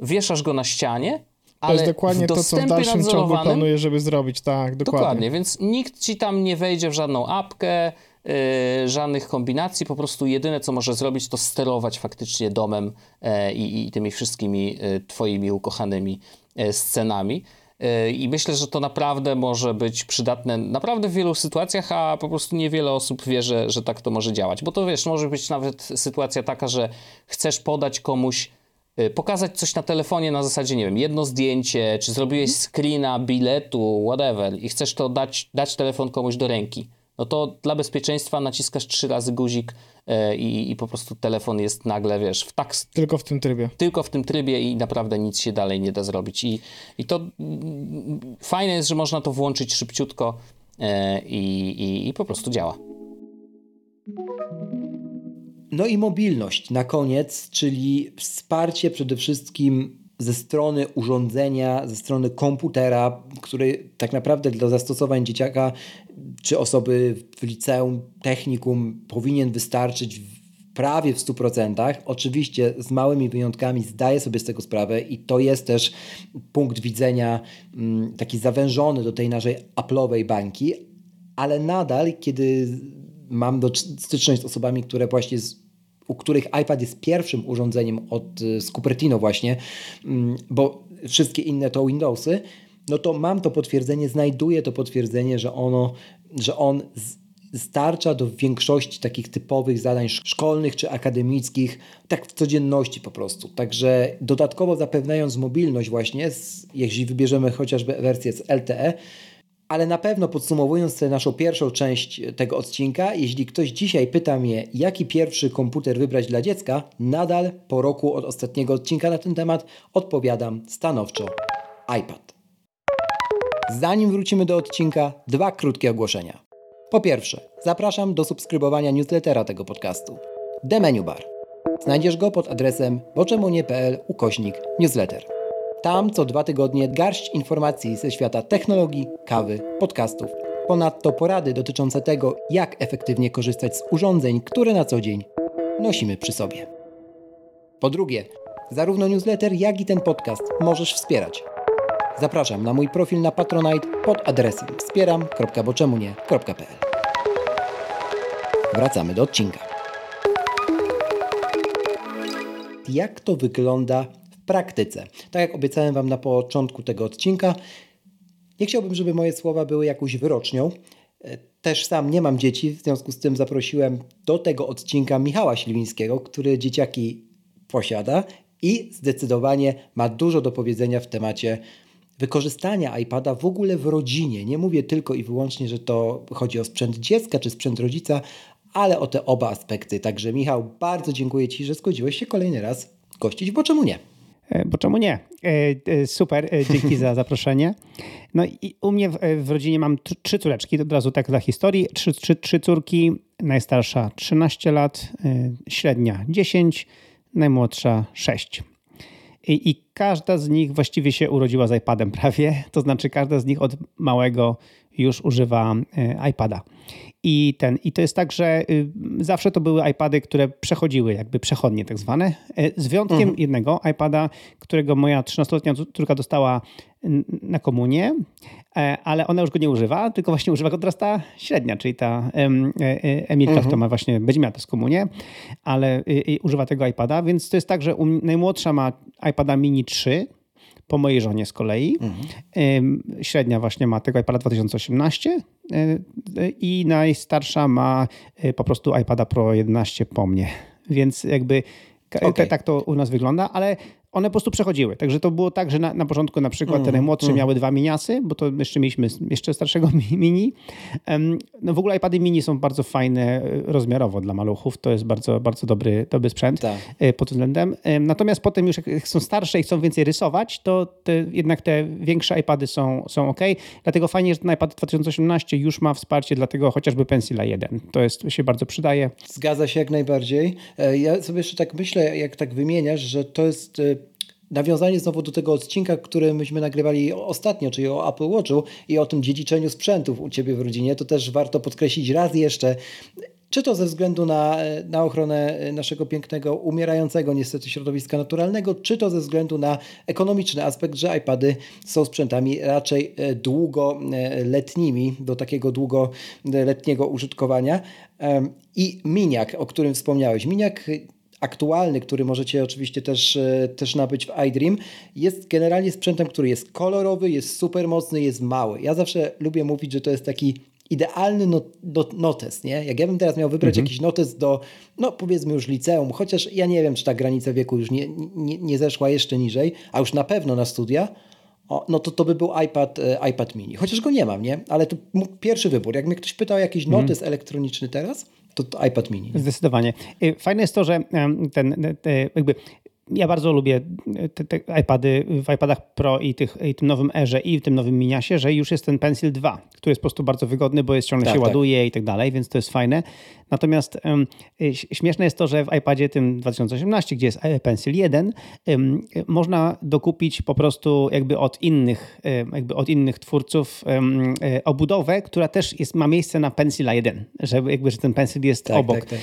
wieszasz go na ścianie, ale to jest dokładnie to, co w dalszym ciągu planuje, żeby zrobić, tak, dokładnie. Dokładnie, więc nikt ci tam nie wejdzie w żadną apkę, yy, żadnych kombinacji, po prostu jedyne, co może zrobić, to sterować faktycznie domem yy, i, tymi wszystkimi yy, twoimi ukochanymi scenami. E, I myślę, że to naprawdę może być przydatne naprawdę w wielu sytuacjach, a po prostu niewiele osób wie, że, że tak to może działać. Bo to wiesz, może być nawet sytuacja taka, że chcesz podać komuś, e, pokazać coś na telefonie na zasadzie, nie wiem, jedno zdjęcie, czy zrobiłeś mhm. screena, biletu, whatever, i chcesz to dać, dać telefon komuś do ręki no to dla bezpieczeństwa naciskasz trzy razy guzik e, i, i, po prostu telefon jest nagle, wiesz, w tak... Tylko w tym trybie. Tylko w tym trybie i naprawdę nic się dalej nie da zrobić. I, i to fajne jest, że można to włączyć szybciutko e, i, i, i po prostu działa. No i mobilność na koniec, czyli wsparcie przede wszystkim ze strony urządzenia, ze strony komputera, który tak naprawdę dla zastosowań dzieciaka czy osoby w liceum, technikum powinien wystarczyć prawie w 100%. Oczywiście z małymi wyjątkami zdaję sobie z tego sprawę i to jest też punkt widzenia mm, taki zawężony do tej naszej Apple'owej bańki, ale nadal, kiedy mam do styczność z osobami, które właśnie z, u których iPad jest pierwszym urządzeniem od, z Cupertino właśnie, mm, bo wszystkie inne to Windowsy, no to mam to potwierdzenie, znajduję to potwierdzenie, że ono, że on starcza do większości takich typowych zadań szkolnych czy akademickich, tak w codzienności po prostu. Także dodatkowo zapewniając mobilność właśnie, jeśli wybierzemy chociażby wersję z LTE, Ale na pewno podsumowując tę naszą pierwszą część tego odcinka, jeśli ktoś dzisiaj pyta mnie, jaki pierwszy komputer wybrać dla dziecka, nadal po roku od ostatniego odcinka na ten temat odpowiadam stanowczo iPad. Zanim wrócimy do odcinka, dwa krótkie ogłoszenia. Po pierwsze, zapraszam do subskrybowania newslettera tego podcastu. The Menu Bar. Znajdziesz go pod adresem boczemunie.pl ukośnik newsletter. Tam co dwa tygodnie garść informacji ze świata technologii, kawy, podcastów. Ponadto porady dotyczące tego, jak efektywnie korzystać z urządzeń, które na co dzień nosimy przy sobie. Po drugie, zarówno newsletter, jak i ten podcast możesz wspierać. Zapraszam na mój profil na Patronite pod adresem wspieram.boczemunie.pl Wracamy do odcinka. Jak to wygląda praktyce? Tak jak obiecałem Wam na początku tego odcinka, nie chciałbym, żeby moje słowa były jakąś wyrocznią. Też sam nie mam dzieci, w związku z tym zaprosiłem do tego odcinka Michała Śliwińskiego, który dzieciaki posiada i zdecydowanie ma dużo do powiedzenia w temacie wykorzystania iPada w ogóle w rodzinie. Nie mówię tylko i wyłącznie, że to chodzi o sprzęt dziecka czy sprzęt rodzica, ale o te oba aspekty. Także Michał, bardzo dziękuję Ci, że zgodziłeś się kolejny raz gościć, bo czemu nie? E, bo czemu nie? E, e, super, dzięki za zaproszenie. No i u mnie w, w rodzinie mam trzy córeczki, od razu tak dla historii. Trzy, trzy, trzy córki, najstarsza 13 lat, średnia 10, najmłodsza 6. I, I, każda z nich właściwie się urodziła z iPadem prawie, to znaczy każda z nich od małego już używa iPada. I, ten, I to jest tak, że y, zawsze to były iPady, które przechodziły, jakby przechodnie tak zwane, e, z wyjątkiem mhm. jednego iPada, którego moja 13-letnia córka dostała na komunię, e, ale ona już go nie używa, tylko właśnie używa go teraz ta średnia, czyli ta Emilka, mhm. ma właśnie, będzie miała też komunię, ale używa tego iPada, więc to jest tak, że najmłodsza ma iPada mini 3, po mojej żonie z kolei. Mhm. Średnia właśnie ma tego iPada 2018 e, i najstarsza ma e, po prostu iPada Pro 11 po mnie. Więc jakby okay. tak to u nas wygląda, ale one po prostu przechodziły. Także to było tak, że na, na początku na przykład mm, te najmłodsze mm. miały dwa miniasy, bo to jeszcze mieliśmy jeszcze starszego mini. No w ogóle iPady mini są bardzo fajne e, rozmiarowo dla maluchów. To jest bardzo, bardzo dobry, dobry sprzęt tak. E, pod tym względem. Natomiast potem już jak są starsze i chcą więcej rysować, to te, jednak te większe iPady są, są ok. Dlatego fajnie, że ten iPad 2018 już ma wsparcie dla tego chociażby Pencila 1. To jest, się bardzo przydaje. Zgadza się jak najbardziej. E, ja sobie jeszcze tak myślę, jak tak wymieniasz, że to jest nawiązanie znowu do tego odcinka, który myśmy nagrywali ostatnio, czyli o Apple Watchu i o tym dziedziczeniu sprzętów u Ciebie w rodzinie, to też warto podkreślić raz jeszcze, czy to ze względu na, na ochronę naszego pięknego, umierającego niestety środowiska naturalnego, czy to ze względu na ekonomiczny aspekt, że iPady są sprzętami raczej e, długoletnimi, do takiego długoletniego użytkowania. I miniak, o którym wspomniałeś. Miniak aktualny, który możecie oczywiście też, e, też nabyć w iDream, jest generalnie sprzętem, który jest kolorowy, jest super mocny, jest mały. Ja zawsze lubię mówić, że to jest taki idealny not, not, notes, nie? Jak ja bym teraz miał wybrać mhm. jakiś notes do, no powiedzmy już liceum, chociaż ja nie wiem, czy ta granica wieku już nie, nie, nie zeszła jeszcze niżej, a już na pewno na studia, o, no to to by był iPad, e, iPad mini. Chociaż go nie mam, nie? Ale to pierwszy wybór. Jak mnie ktoś pytał o jakiś mhm. notes elektroniczny teraz, to, to iPad mini. Zdecydowanie. Y, fajne jest to, że ten, jakby ja bardzo lubię te, te, iPady w iPadach Pro i, tych, i tym nowym Erze i w tym nowym Miniasie, że już jest ten Pencil 2, który jest po prostu bardzo wygodny, bo jest ciągle tak, się tak. ładuje i tak dalej, więc to jest fajne. Natomiast um, śmieszne jest to, że w iPadzie tym 2018, gdzie jest Pencil 1, um, można dokupić po prostu jakby od innych, jakby od innych twórców um, obudowę, która też jest, ma miejsce na Pencila 1, że jakby że ten Pencil jest tak, obok. Tak, tak.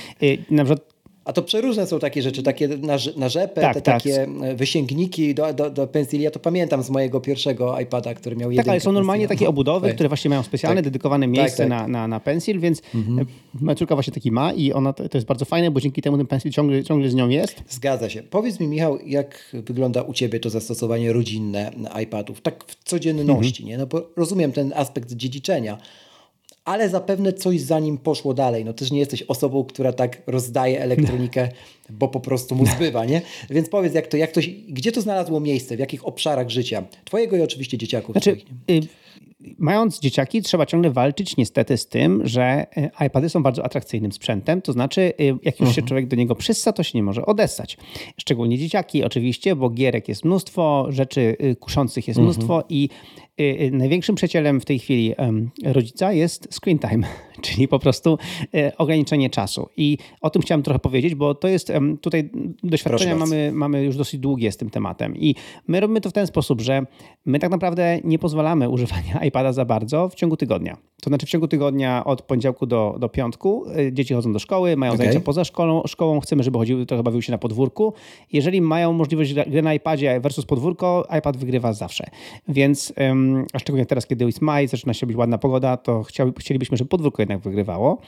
Na przykład a to przeróżne są takie rzeczy, takie na, na rzepę, tak, te tak. takie wysięgniki do, do, do pensji. Ja to pamiętam z mojego pierwszego iPada, który miał jeden. Tak, ale są normalnie takie obudowy, tak. które właśnie mają specjalne, tak. dedykowane tak, miejsce. Na, na, na pensil, więc mhm. moja córka właśnie taki ma i ona to, to jest bardzo fajne, bo dzięki temu ten pensil ciągle, ciągle z nią jest. Zgadza się. Powiedz mi Michał, jak wygląda u Ciebie to zastosowanie rodzinne iPadów, tak w codzienności, mhm. nie? No bo rozumiem ten aspekt dziedziczenia, ale zapewne coś za nim poszło dalej. No też nie jesteś osobą, która tak rozdaje elektronikę, bo po prostu mu zbywa, nie? Więc powiedz, jak to, jak to, gdzie to znalazło miejsce, w jakich obszarach życia? Twojego i oczywiście dzieciaków. Znaczy, y mając dzieciaki, trzeba ciągle walczyć niestety z tym, że iPady są bardzo atrakcyjnym sprzętem. To znaczy, jak już się mhm. człowiek do niego przyssa, to się nie może odessać. Szczególnie dzieciaki, oczywiście, bo gierek jest mnóstwo, rzeczy kuszących jest mhm. mnóstwo i Y, y, największym przyjacielem w tej chwili rodzica jest screen time, czyli po prostu y, ograniczenie czasu. I o tym chciałem trochę powiedzieć, bo to jest tutaj doświadczenia mamy, mamy już dosyć długie z tym tematem. I my robimy to w ten sposób, że my tak naprawdę nie pozwalamy używania iPada za bardzo w ciągu tygodnia. To znaczy w ciągu tygodnia od poniedziałku do, do piątku dzieci chodzą do szkoły, mają okay. zajęcia poza szkołą, szkołą, chcemy, żeby chodziły, trochę bawiły się na podwórku. Jeżeli mają możliwość gry na iPadzie versus podwórko, iPad wygrywa zawsze. Więc um, a szczególnie teraz, kiedy jest maj, zaczyna się być ładna pogoda, to chcielibyśmy, żeby podwórko jednak wygrywało.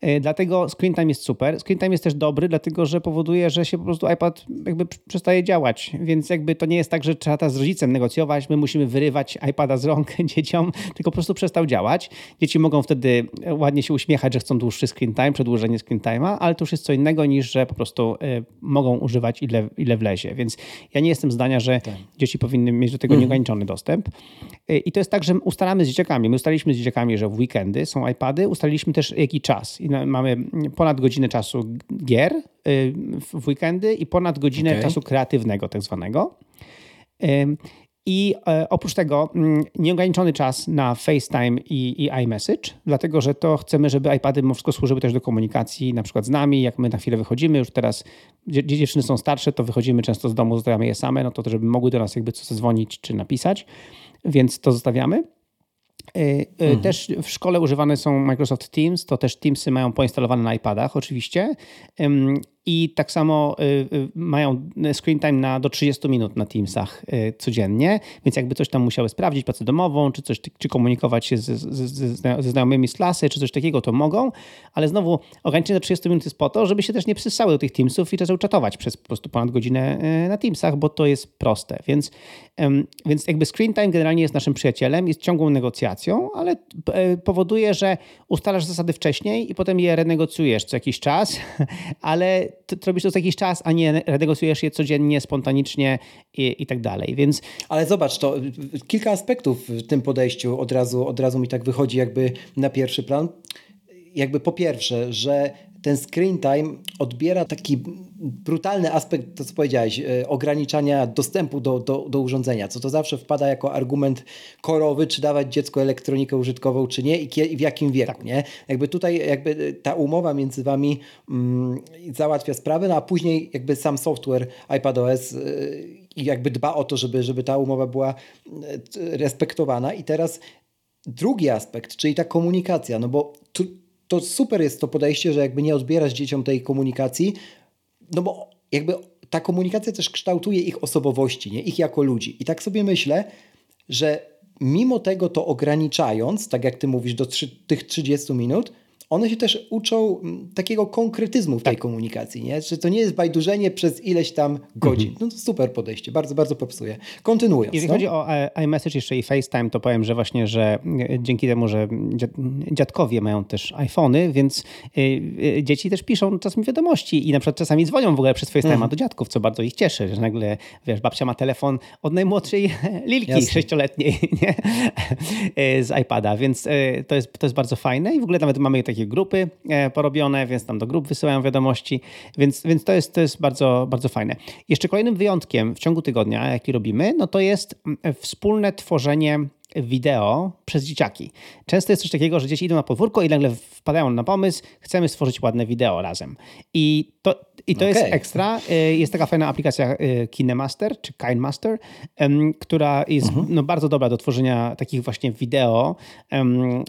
E, dlatego screen time jest super. Screen time jest też dobry, dlatego że powoduje, że się po prostu iPad jakby przestaje działać, więc jakby to nie jest tak, że trzeba z rodzicem negocjować, my musimy wyrywać iPada z rąk dzieciom, tylko po prostu przestał działać. Dzieci mogą wtedy ładnie się uśmiechać, że chcą dłuższy screen time, przedłużenie screen time'a, ale to już jest co innego niż, że po prostu y, mogą używać ile, ile wlezie. Więc ja nie jestem zdania, że tak. dzieci powinny mieć do tego mm. nieograniczony dostęp. I to jest tak, że ustalamy z dzieciakami. My ustaliliśmy z dzieciakami, że w weekendy są iPady, ustaliliśmy też jaki czas. I mamy ponad godzinę czasu gier w weekendy i ponad godzinę okay. czasu kreatywnego tak zwanego. I e, oprócz tego mm, nieograniczony czas na FaceTime i, i iMessage, dlatego że to chcemy, żeby iPady mimo wszystko służyły też do komunikacji, na przykład z nami, jak my na chwilę wychodzimy, już teraz dziewczyny są starsze, to wychodzimy często z domu, zostawiamy je same, no to żeby mogły do nas jakby coś zadzwonić czy napisać więc to zostawiamy. E, e, mhm. Też w szkole używane są Microsoft Teams, to też Teamsy mają poinstalowane na iPadach oczywiście i tak samo y, y, mają screen time na do 30 minut na Teamsach y, codziennie, więc jakby coś tam musiały sprawdzić, pracę domową, czy coś, czy komunikować się ze, ze, ze znajomymi z klasy, czy coś takiego, to mogą, ale znowu ograniczenie do 30 minut jest po to, żeby się też nie przysały do tych Teamsów i zaczęły czatować przez po prostu ponad godzinę na Teamsach, bo to jest proste, więc, więc jakby screen time generalnie jest naszym przyjacielem, jest ciągłą negocjacją, ale e, powoduje, że ustalasz zasady wcześniej i potem je renegocjujesz co jakiś czas, ale to, to robisz to co jakiś czas, a nie renegocjujesz je codziennie, spontanicznie i, i tak dalej, więc... Ale zobacz, to kilka aspektów w tym podejściu od razu, od razu mi tak wychodzi jakby na pierwszy plan. Jakby po pierwsze, że ten screen time odbiera taki brutalny aspekt, to co powiedziałeś, e, ograniczania dostępu do, do, do urządzenia, co to zawsze wpada jako argument korowy, czy dawać dziecku elektronikę użytkową, czy nie i, i w jakim wieku, tak. nie? Jakby tutaj jakby ta umowa między wami mm, załatwia sprawę, no a później jakby sam software iPadOS y, jakby dba o to, żeby, żeby ta umowa była respektowana i teraz drugi aspekt, czyli ta komunikacja, no bo tu, to super jest to podejście, że jakby nie odbierasz dzieciom tej komunikacji, no bo jakby ta komunikacja też kształtuje ich osobowości, nie? ich jako ludzi. I tak sobie myślę, że mimo tego to ograniczając, tak jak ty mówisz, do tych 30 minut, one się też uczą mm, takiego konkretyzmu w tej tak. komunikacji, nie? że to nie jest bajdurzenie przez ileś tam godzin. Mhm. No to super podejście, bardzo, bardzo popsuje. Kontynuując. Jeżeli no? chodzi o e, iMessage jeszcze i FaceTime, to powiem, że właśnie, że e, dzięki temu, że dziadkowie mają też iPhony, więc e, dzieci też piszą czasami wiadomości i na przykład czasami dzwonią w ogóle przez FaceTime mhm. do dziadków, co bardzo ich cieszy, że nagle, wiesz, babcia ma telefon od najmłodszej Lilki, Jasne. sześcioletniej, nie? z iPada, więc to jest, to jest bardzo fajne i w ogóle nawet mamy takie takie grupy e, porobione, więc tam do grup wysyłają wiadomości, więc, więc to jest, to jest bardzo, bardzo fajne. Jeszcze kolejnym wyjątkiem w ciągu tygodnia, jaki robimy, no to jest mm, wspólne tworzenie wideo przez dzieciaki. Często jest coś takiego, że dzieci idą na podwórko i nagle wpadają na pomysł, chcemy stworzyć ładne wideo razem. I to, i to okay. jest ekstra. Y, jest taka fajna aplikacja y, KineMaster czy KineMaster, która jest uh-huh. no, bardzo dobra do tworzenia takich właśnie wideo,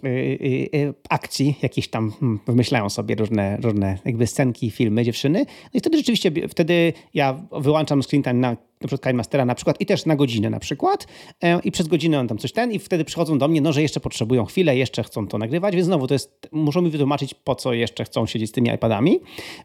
y, akcji, jakieś tam hmm, wymyślają sobie różne, różne jakby scenki, filmy, dziewczyny. No i wtedy rzeczywiście, wtedy ja wyłączam screen time na na przykład KineMastera na przykład i też na godzinę na przykład e, i przez godzinę on tam coś ten i wtedy przychodzą do mnie, no że jeszcze potrzebują chwilę, jeszcze chcą to nagrywać, więc znowu to jest, muszą mi wytłumaczyć po co jeszcze chcą siedzieć z tymi iPadami,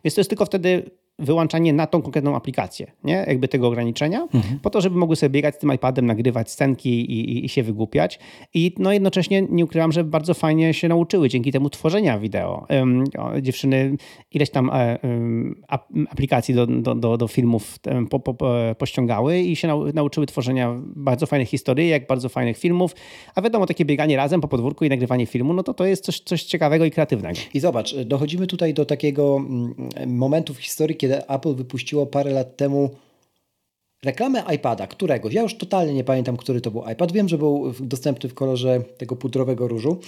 więc to jest tylko wtedy wyłączanie na tą konkretną aplikację, nie? Jakby tego ograniczenia, mhm. po to, żeby mogły sobie biegać z tym iPadem, nagrywać scenki i, i, i, się wygłupiać. I no jednocześnie nie ukrywam, że bardzo fajnie się nauczyły dzięki temu tworzenia wideo. Um, dziewczyny ileś tam um, aplikacji do, do, do, do filmów um, po, po, pościągały i się nau, nauczyły tworzenia bardzo fajnych historii, jak bardzo fajnych filmów. A wiadomo, takie bieganie razem po podwórku i nagrywanie filmu, no to to jest coś, coś ciekawego i kreatywnego. I zobacz, dochodzimy tutaj do takiego mm, momentu w historii, kiedy Apple wypuściło parę lat temu reklamę iPada, któregoś. Ja już totalnie nie pamiętam, który to był iPad. Wiem, że był dostępny w kolorze tego pudrowego różu.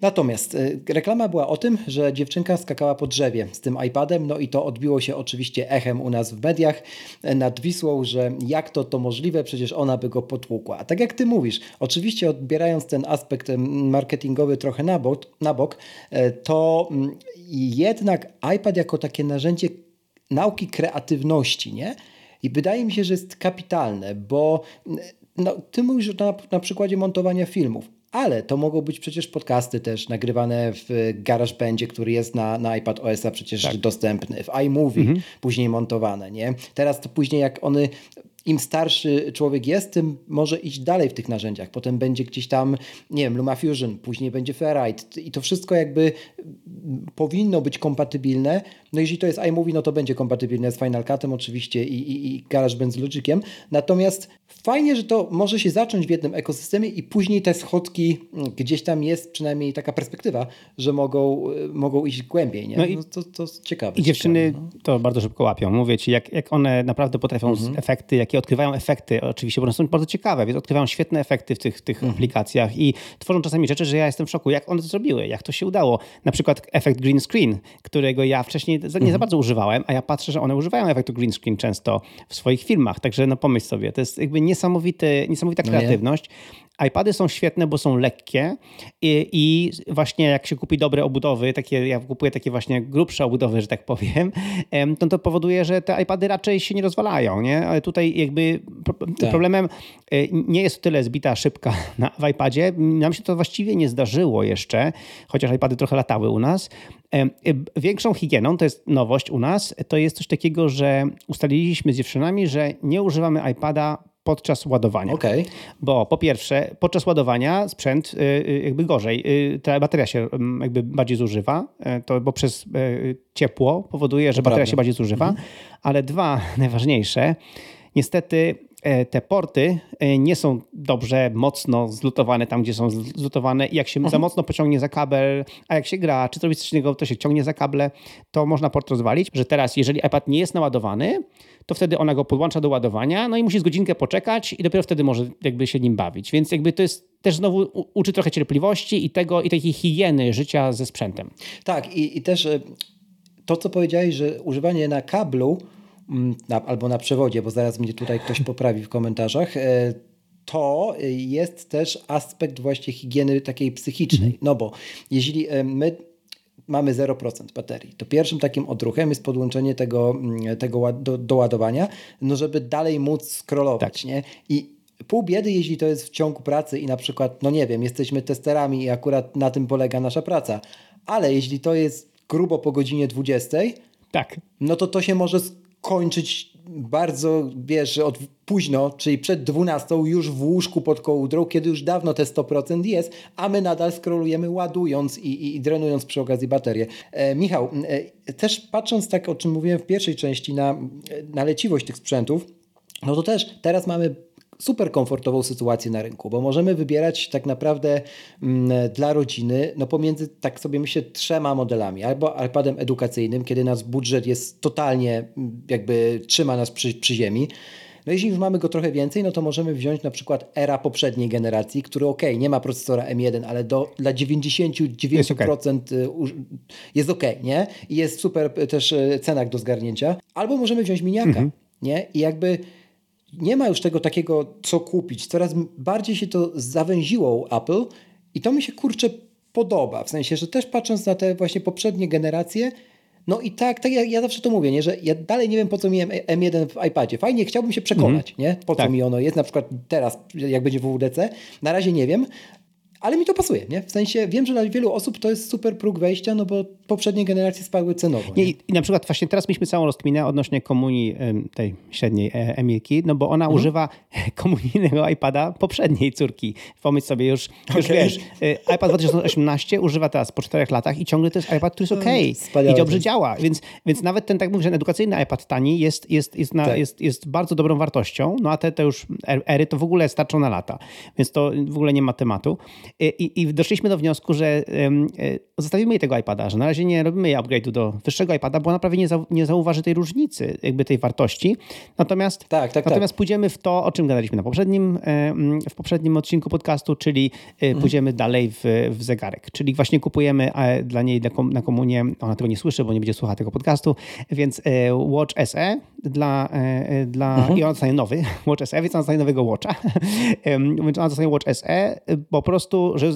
Natomiast y, reklama była o tym, że dziewczynka skakała po drzewie z tym iPadem, no i to odbiło się oczywiście echem u nas w mediach e, nad Wisłą, że jak to to możliwe, przecież ona by go potłukła. A tak jak ty mówisz, oczywiście odbierając ten aspekt marketingowy trochę na bok, na bok to mm, jednak iPad jako takie narzędzie nauki kreatywności, nie? I wydaje mi się, że jest kapitalne, bo no, ty mówisz na, na przykładzie montowania filmów, ale to mogą być przecież podcasty też nagrywane w GarageBandzie, który jest na, na iPad OS-a przecież tak. dostępny, w iMovie mhm. później montowane, nie? Teraz to później jak one im starszy człowiek jest, tym może iść dalej w tych narzędziach. Potem będzie gdzieś tam, nie wiem, LumaFusion, później będzie Ferrite i to wszystko jakby powinno być kompatybilne. No jeżeli to jest iMovie, no to będzie kompatybilne z Final Cutem oczywiście i, i, i GarageBand z Logiciem. Natomiast fajnie, że to może się zacząć w jednym ekosystemie i później te schodki mm, gdzieś tam jest przynajmniej taka perspektywa, że mogą, y, mogą iść głębiej. Nie? No i, no to, to ciekawe. I dziewczyny ciekawe, no. to bardzo szybko łapią. Mówię ci, jak, jak one naprawdę potrafią mhm. efekty, jakie odkrywają efekty, oczywiście, bo one są bardzo ciekawe, więc odkrywają świetne efekty w tych, tych mhm. aplikacjach i tworzą czasami rzeczy, że ja jestem w szoku, jak one to zrobiły, jak to się udało. Na przykład efekt green screen, którego ja wcześniej nie mhm. za bardzo używałem, a ja patrzę, że one używają efektu green screen często w swoich filmach, także no pomyśl sobie, to jest jakby niesamowity, niesamowita no kreatywność. IPady są świetne, bo są lekkie i, i, właśnie jak się kupi dobre obudowy, takie, ja kupuję takie właśnie grubsze obudowy, że tak powiem, to to powoduje, że te iPady raczej się nie rozwalają, nie? Ale tutaj jakby tak. problemem e, nie jest tyle zbita szybka na, w iPadzie. Nam się to właściwie nie zdarzyło jeszcze, chociaż iPady trochę latały u nas. E, większą higieną, to jest nowość u nas, to jest coś takiego, że ustaliliśmy z dziewczynami, że nie używamy iPada podczas ładowania. Okay. Bo po pierwsze, podczas ładowania sprzęt y, y, jakby gorzej, y, ta bateria się mm, jakby bardziej zużywa, to, bo przez ciepło powoduje, że bateria się bardziej zużywa. Mhm. Ale dwa, najważniejsze, niestety te porty e, nie są dobrze, mocno zlutowane tam, gdzie są zlutowane i jak się mhm. za mocno pociągnie za kabel, a jak się gra, czy zrobi coś innego, to się ciągnie za kable, to można port rozwalić, że teraz jeżeli iPad nie jest naładowany, to wtedy ona go podłącza do ładowania, no i musi z godzinkę poczekać i dopiero wtedy może jakby się nim bawić. Więc jakby to jest też znowu uczy trochę cierpliwości i tego i takiej higieny życia ze sprzętem. Tak i, i też e, to, co powiedziałeś, że używanie na kablu na, albo na przewodzie, bo zaraz mnie tutaj ktoś poprawi w komentarzach, e, to jest też aspekt właśnie higieny takiej psychicznej. Mhm. No bo jeśli e, my mamy 0% baterii, to pierwszym takim odruchem jest podłączenie tego, mm, tego do, do ładowania, no żeby dalej móc scrollować, tak. nie? I pół biedy, jeśli to jest w ciągu pracy i na przykład, no nie wiem, jesteśmy testerami i akurat na tym polega nasza praca, ale jeśli to jest grubo po godzinie 20, tak. no to to się może kończyć bardzo, wiesz, od późno, czyli przed 12 już w łóżku pod kołdrą, kiedy już dawno te 100% jest, a my nadal scrollujemy ładując i, i, i drenując przy okazji baterię. E, Michał, e, też patrząc tak, o czym mówiłem w pierwszej części, na, na leciwość tych sprzętów, no to też teraz mamy super komfortową sytuację na rynku, bo możemy wybierać tak naprawdę mm, dla rodziny no pomiędzy, tak sobie myślę, trzema modelami. Albo iPadem edukacyjnym, kiedy nasz budżet jest totalnie, mm, jakby trzyma nas przy, przy ziemi. No jeśli już mamy go trochę więcej, no to możemy wziąć na przykład era poprzedniej generacji, który ok, nie ma procesora M1, ale do, dla 99% jest ok, jest okay nie? I jest super też e, cenak do zgarnięcia. Albo możemy wziąć miniaka, mhm. nie? I jakby nie ma już tego takiego, co kupić. Coraz bardziej się to zawęziło u Apple i to mi się kurczę podoba. W sensie, że też patrząc na te właśnie poprzednie generacje, no i tak, tak ja, ja zawsze to mówię, nie? że ja dalej nie wiem, po co mi M1 w iPadzie. Fajnie, chciałbym się przekonać, mm. nie? po co tak. mi ono jest, na przykład teraz, jak będzie w WWDC. Na razie nie wiem, ale mi to pasuje, nie? W sensie wiem, że dla wielu osób to jest super próg wejścia, no bo poprzednie generacje spadły cenowo. Nie? I, I na przykład właśnie teraz mieliśmy całą rozkminę odnośnie komunii tej średniej e, Emilki, no bo ona mhm. używa komunijnego iPada poprzedniej córki. Pomyśl sobie już, okay. już wiesz, e, iPad 2018 używa teraz po czterech latach i ciągle to jest iPad, który jest ok i dobrze działa, więc, więc nawet ten, tak mówię, że edukacyjny iPad tani jest, jest, jest, na, tak. jest, jest bardzo dobrą wartością, no a te, te już er, ery to w ogóle starczą na lata, więc to w ogóle nie ma tematu. I, i doszliśmy do wniosku, że um, zostawimy jej tego iPada, że na razie nie robimy jej upgrade'u do wyższego iPada, bo ona prawie nie, za, nie zauważy tej różnicy, jakby tej wartości. Natomiast, tak, tak, tak. natomiast tak. pójdziemy w to, o czym gadaliśmy na poprzednim, w poprzednim odcinku podcastu, czyli mhm. pójdziemy dalej w, w zegarek. Czyli właśnie kupujemy dla niej na komunię, ona tego nie słyszy, bo nie będzie słuchała tego podcastu, więc e, Watch SE dla, e, dla mhm. i on dostanie nowy Watch SE, więc on dostanie nowego Watcha. więc ona dostanie Watch SE po prostu, że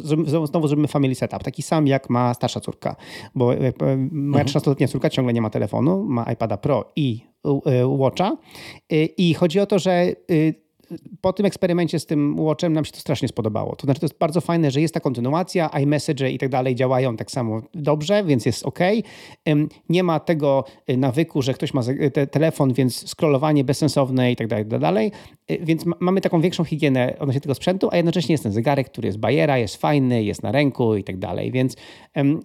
znowu zrobimy family setup, taki sam jak ma starsza córka, bo e, moja 13-letnia mhm. córka ciągle nie ma telefonu, ma iPada Pro i Watcha i chodzi o to, że po tym eksperymencie z tym Watchem nam się to strasznie spodobało. To znaczy, to jest bardzo fajne, że jest ta kontynuacja, iMessage i tak dalej działają tak samo dobrze, więc jest ok. Nie ma tego y, nawyku, że ktoś ma te telefon, więc scrollowanie bezsensowne i tak dalej, tak dalej. Y, więc mamy taką większą higienę odnośnie tego sprzętu, a jednocześnie jest ten zegarek, który jest bajera, jest fajny, jest na ręku i tak dalej. Więc,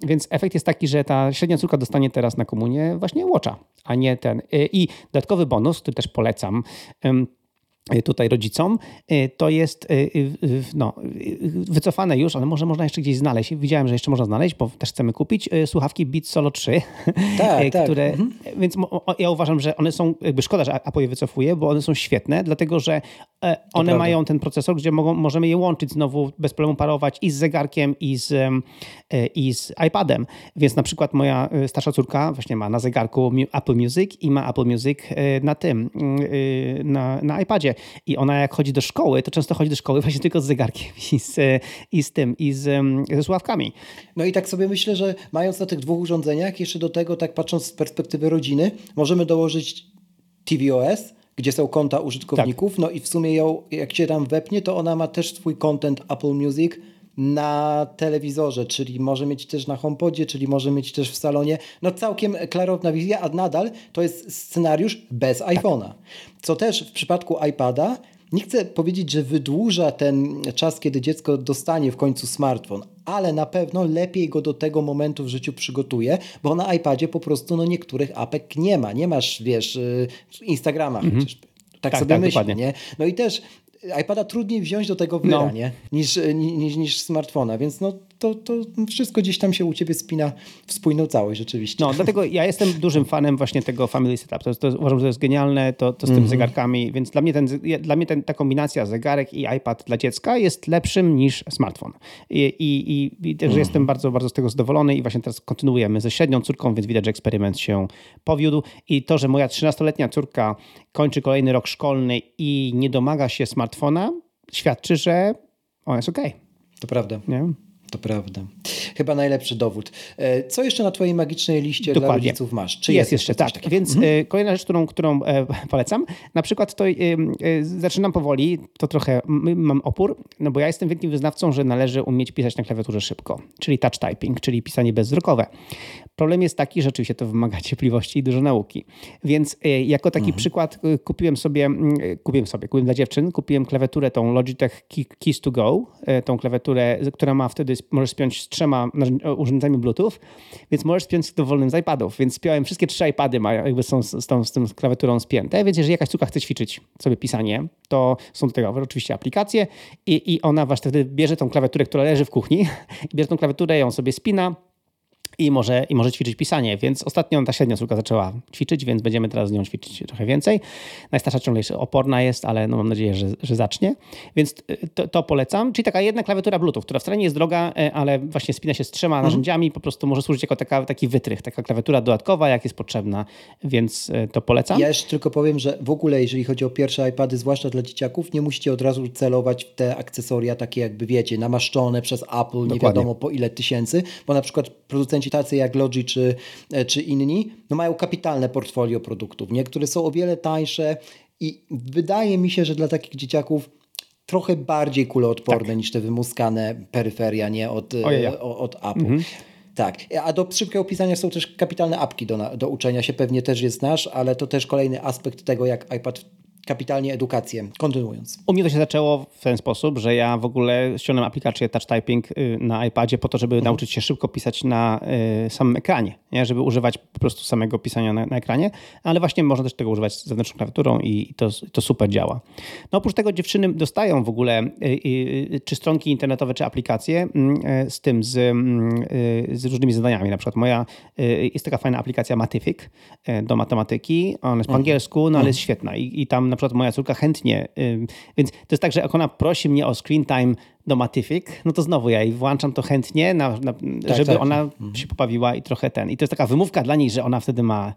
więc efekt jest taki, że ta średnia córka dostanie teraz na komunię właśnie Watcha, a nie ten. Y, I dodatkowy bonus, który też polecam, tutaj rodzicom, y, to jest y, no, wycofane już, ale może można jeszcze gdzieś znaleźć. Widziałem, że jeszcze można znaleźć, bo też chcemy kupić słuchawki Beat Solo 3, tak, tak, które, tak. więc ja uważam, że one są, jakby szkoda, że Apple je wycofuje, bo one są świetne, dlatego że e, one mają ten procesor, gdzie mogą, możemy je łączyć znowu, bez problemu parować i z zegarkiem, i z, e, i z iPadem. Więc na przykład moja e, starsza córka właśnie ma na zegarku Apple Music i ma Apple Music na tym, na, na iPadzie. I ona jak chodzi do szkoły, to często chodzi do szkoły właśnie tylko z zegarkiem i z, i z tym, i z, ze słuchawkami. No i tak sobie myślę, że mając na tych dwóch urządzeniach, jeszcze do tego, tak patrząc z perspektywy rodziny, możemy dołożyć tvOS, gdzie są konta użytkowników, tak. no i w sumie ją, jak się tam wepnie, to ona ma też swój content Apple Music, na telewizorze, czyli może mieć też na HomePodzie, czyli może mieć też w salonie. No całkiem klarowna wizja, a nadal to jest scenariusz bez tak. iPhone'a. Co też w przypadku iPada nie chcę powiedzieć, że wydłuża ten czas, kiedy dziecko dostanie w końcu smartfon, ale na pewno lepiej go do tego momentu w życiu przygotuje, bo na iPadzie po prostu no, niektórych apek nie ma. Nie masz, wiesz, y, Instagrama mhm. chociażby. Tak, tak sobie tak, myślę, nie? No i też iPada trudniej wziąć do tego wyra, no. nie? Niż, niż, niż smartfona, więc no to, to wszystko gdzieś tam się u ciebie spina w spójną całość rzeczywiście. No, dlatego ja jestem dużym fanem właśnie tego Family Setup. To, to uważam, że to jest genialne, to, to z mm -hmm. tym mhm. zegarkami, więc dla mnie, ten, dla mnie ten, ta kombinacja zegarek i iPad dla dziecka jest lepszym niż smartfon. I, i, i też mm -hmm. jestem bardzo, bardzo z tego zadowolony i właśnie teraz kontynuujemy ze średnią córką, więc widać, że eksperyment się powiódł i to, że moja 13-letnia córka kończy kolejny rok szkolny i nie domaga się smartfona, świadczy, że on jest okej. Okay. To prawda. Nie? Prawda. Chyba najlepszy dowód. E, co jeszcze na twojej magicznej liście Dokładnie. dla rodziców masz? Czy jest, jest jeszcze, tak. Takiego? Więc mhm. E, kolejna rzecz, którą, którą e, polecam, na przykład to zaczynam powoli, to trochę mam opór, no bo ja jestem wielkim wyznawcą, że należy umieć pisać na klawiaturze szybko, czyli touch typing, czyli pisanie bezwzrokowe. Problem jest taki, że oczywiście to wymaga cierpliwości i dużo nauki. Więc jako taki mhm. przykład kupiłem sobie, kupiłem sobie, kupiłem dla dziewczyn, kupiłem klawiaturę tą Logitech Keys to Go, tą klawiaturę, która ma wtedy możesz spiąć z trzema urządzeniami Bluetooth, więc możesz spiąć z dowolnym z iPadów. Więc spiąłem wszystkie trzy iPady, mają, jakby są z, tą, z tym klawiaturą spięte, więc jeżeli jakaś córka chce ćwiczyć sobie pisanie, to są do tego oczywiście aplikacje i, i ona właśnie wtedy bierze tą klawiaturę, która leży w kuchni, bierze tą klawiaturę, ją sobie spina, i może, i może ćwiczyć pisanie, więc ostatnio ta średnia córka zaczęła ćwiczyć, więc będziemy teraz z nią ćwiczyć trochę więcej. Najstarsza ciągle jeszcze oporna jest, ale no mam nadzieję, że, że zacznie. Więc y, to, to, polecam. Czyli taka jedna klawiatura Bluetooth, która wcale nie jest droga, y, ale właśnie spina się z trzema mhm. narzędziami, po prostu może służyć jako taka, taki wytrych, taka klawiatura dodatkowa, jak jest potrzebna, więc y, to polecam. Ja jeszcze tylko powiem, że w ogóle jeżeli chodzi o pierwsze iPady, zwłaszcza dla dzieciaków, nie musicie od razu celować w te akcesoria takie jakby wiecie, namaszczone przez Apple, Dokładnie. nie wiadomo po ile tysięcy, bo na przykład producenci producenci tacy jak Logi czy, e, czy inni, no mają kapitalne portfolio produktów, nie? które są o wiele tańsze i wydaje mi się, że dla takich dzieciaków trochę bardziej kuloodporne tak. niż te wymuskane peryferia, nie od, e, od Apple. Mhm. Tak, a do szybkiego opisania są też kapitalne apki do, do uczenia się, pewnie też je znasz, ale to też kolejny aspekt tego, jak iPad kapitalnie edukację. Kontynuując. U mnie to się zaczęło w ten sposób, że ja w ogóle ściągnąłem aplikację Touch Typing y, na iPadzie po to, żeby mhm. nauczyć się szybko pisać na y, samym ekranie, nie? żeby używać po prostu samego pisania na, na ekranie, ale właśnie można też tego używać z zewnętrzną klawiaturą i, to, to super działa. No oprócz tego dziewczyny dostają w ogóle y, czy stronki internetowe, czy aplikacje mm, z tym, z, mm, z różnymi zadaniami. Na przykład moja jest taka fajna aplikacja Matific do matematyki, ona jest po mhm. angielsku, no ale mhm. jest świetna i, i tam na przykład moja córka chętnie, więc to jest tak, że jak ona prosi mnie o screen time do Matific, no to znowu ja jej włączam to chętnie, na, na, tak, żeby tak. ona mhm. się pobawiła i trochę ten. I to jest taka wymówka dla niej, że ona wtedy ma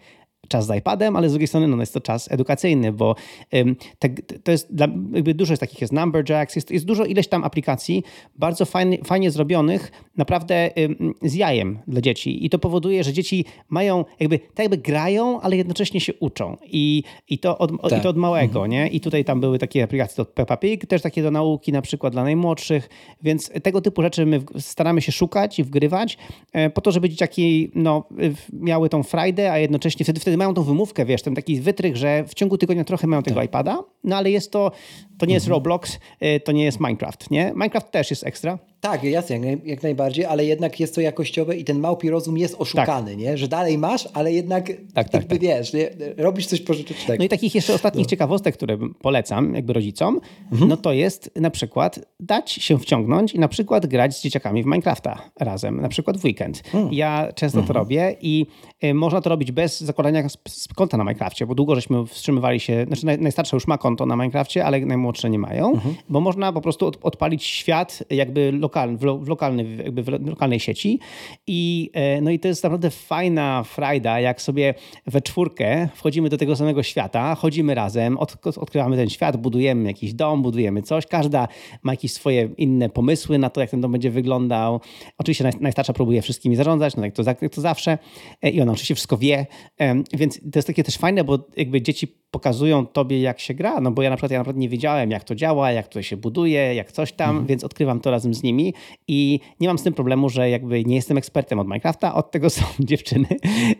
czas z iPadem, ale z drugiej strony no, jest to czas edukacyjny, bo um, te, to jest dla, jakby dużo jest takich, jest Numberjacks, jest, jest dużo ileś tam aplikacji bardzo fajnie, fajnie zrobionych, naprawdę um, z jajem dla dzieci i to powoduje, że dzieci mają jakby, tak jakby grają, ale jednocześnie się uczą i, i, to, od, tak. i to od małego, mhm. nie? I tutaj tam były takie aplikacje do Peppa Pig, też takie do nauki na przykład dla najmłodszych, więc tego typu rzeczy my staramy się szukać i wgrywać e, po to, żeby dzieciaki no, miały tą frajdę, a jednocześnie wtedy, wtedy mają tą wymówkę, wiesz, ten taki wytrych, że w ciągu tygodnia trochę mają tego tak. iPada, no ale jest to, to nie jest mhm. Roblox, y, to nie jest Minecraft, nie? Minecraft też jest ekstra. Tak, jasne, jak, najbardziej, ale jednak jest to jakościowe i ten małpi rozum jest oszukany, tak. nie? Że dalej masz, ale jednak tak, tak, jakby tak. wiesz, nie? robisz coś pożytecznego. No i takich jeszcze ostatnich no. ciekawostek, które polecam jakby rodzicom, mhm. no to jest na przykład dać się wciągnąć i na przykład grać z dzieciakami w Minecrafta razem, na przykład w weekend. Mhm. Ja często mhm. to robię i y, można to robić bez zakładania konta na Minecrafcie, bo długo żeśmy wstrzymywali się, znaczy naj, najstarsza już ma konto na Minecrafcie, ale najmłodsze nie mają, mhm. bo można po prostu od, odpalić świat jakby lokalny, w, lo, w, lokalny, jakby w lokalnej sieci i, e, no i to jest naprawdę fajna frajda, jak sobie we czwórkę wchodzimy do tego samego świata, chodzimy razem, od, odkrywamy ten świat, budujemy jakiś dom, budujemy coś, każda ma jakieś swoje inne pomysły na to, jak ten dom będzie wyglądał. Oczywiście naj, najstarsza próbuje wszystkimi zarządzać, no jak to, jak to zawsze e, i ona oczywiście wszystko wie, więc to jest takie też fajne, bo jakby dzieci pokazują tobie, jak się gra, no bo ja na przykład, ja naprawdę nie wiedziałem, jak to działa, jak to się buduje, jak coś tam, mhm. więc odkrywam to razem z nimi i nie mam z tym problemu, że jakby nie jestem ekspertem od Minecrafta, od tego są dziewczyny,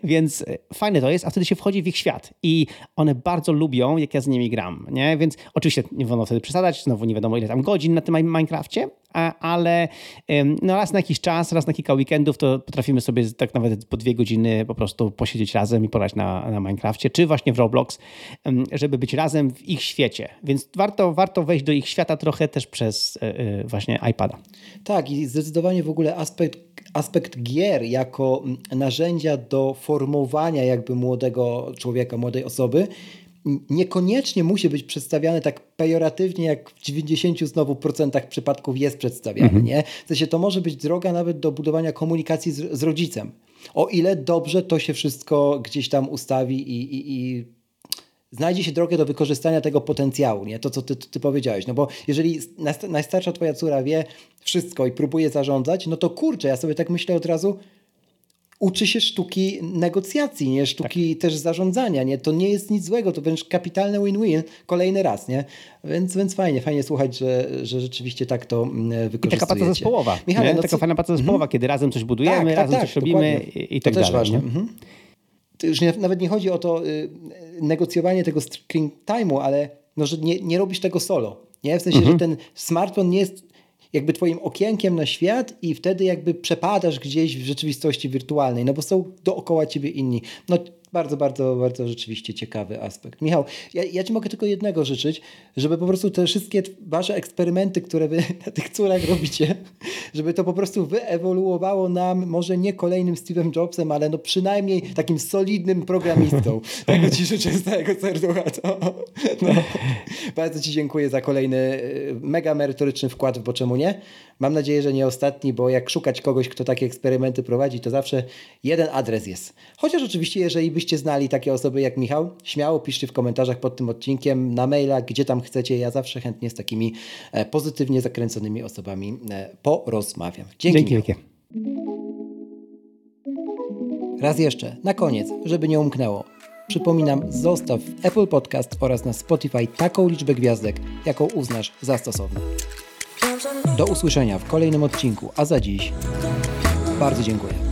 więc fajne to jest, a wtedy się wchodzi w ich świat i one bardzo lubią, jak ja z nimi gram, nie? Więc oczywiście nie wolno wtedy przesadzać, znowu nie wiadomo ile tam godzin na tym Minecrafcie, ale no raz na jakiś czas, raz na kilka weekendów to potrafimy sobie tak nawet po dwie godziny po prostu posiedzieć razem i porać na, na Minecrafcie, czy właśnie w Roblox, żeby być razem w ich świecie. Więc warto, warto wejść do ich świata trochę też przez e, e, właśnie iPada. Tak i zdecydowanie w ogóle aspekt, aspekt gier jako narzędzia do formowania jakby młodego człowieka, młodej osoby niekoniecznie musi być przedstawiane tak pejoratywnie, jak w 90 znowu procentach przypadków jest przedstawiane. Mhm. Nie? W sensie to może być droga nawet do budowania komunikacji z, z rodzicem. O ile dobrze to się wszystko gdzieś tam ustawi i, i, i znajdzie się drogę do wykorzystania tego potencjału, nie? To, co ty, ty powiedziałeś. No bo jeżeli najstarsza twoja córa wie wszystko i próbuje zarządzać, no to kurczę, ja sobie tak myślę od razu, uczy się sztuki negocjacji, nie? Sztuki tak. też zarządzania, nie? To nie jest nic złego, to wręcz kapitalne win-win kolejny raz, nie? Więc, więc fajnie, fajnie słuchać, że, że rzeczywiście tak to wykorzystujecie. Mm, I taka praca zespołowa, Michale, no taka co... fajna praca zespołowa, mm -hmm. kiedy razem coś budujemy, tak, tak razem tak, coś robimy dokładnie. i, tak to dalej. To też ważne. To już nie, nawet nie chodzi o to y, negocjowanie tego screen time'u, ale no, że nie, nie robisz tego solo. Nie? W sensie, mhm. że ten smartfon nie jest jakby twoim okienkiem na świat i wtedy jakby przepadasz gdzieś w rzeczywistości wirtualnej, no bo są dookoła ciebie inni. No bardzo, bardzo, bardzo rzeczywiście ciekawy aspekt. Michał, ja, ja Ci mogę tylko jednego życzyć, żeby po prostu te wszystkie Wasze eksperymenty, które Wy na tych córach robicie, żeby to po prostu wyewoluowało nam, może nie kolejnym Steve'em Jobsem, ale no przynajmniej takim solidnym programistą. Tego Ci życzę z całego serducha. To, no. Bardzo Ci dziękuję za kolejny e, mega merytoryczny wkład, bo czemu nie? Mam nadzieję, że nie ostatni, bo jak szukać kogoś, kto takie eksperymenty prowadzi, to zawsze jeden adres jest. Chociaż oczywiście, jeżeli byście znali takie osoby jak Michał, śmiało piszcie w komentarzach pod tym odcinkiem, na maila, gdzie tam chcecie. Ja zawsze chętnie z takimi e, pozytywnie zakręconymi osobami e, porozmawiam. Dzięki. Dzięki wielkie. Raz jeszcze, na koniec, żeby nie umknęło. Przypominam, zostaw w Apple Podcast oraz na Spotify taką liczbę gwiazdek, jaką uznasz za stosowną. Do usłyszenia w kolejnym odcinku, a za dziś bardzo dziękuję.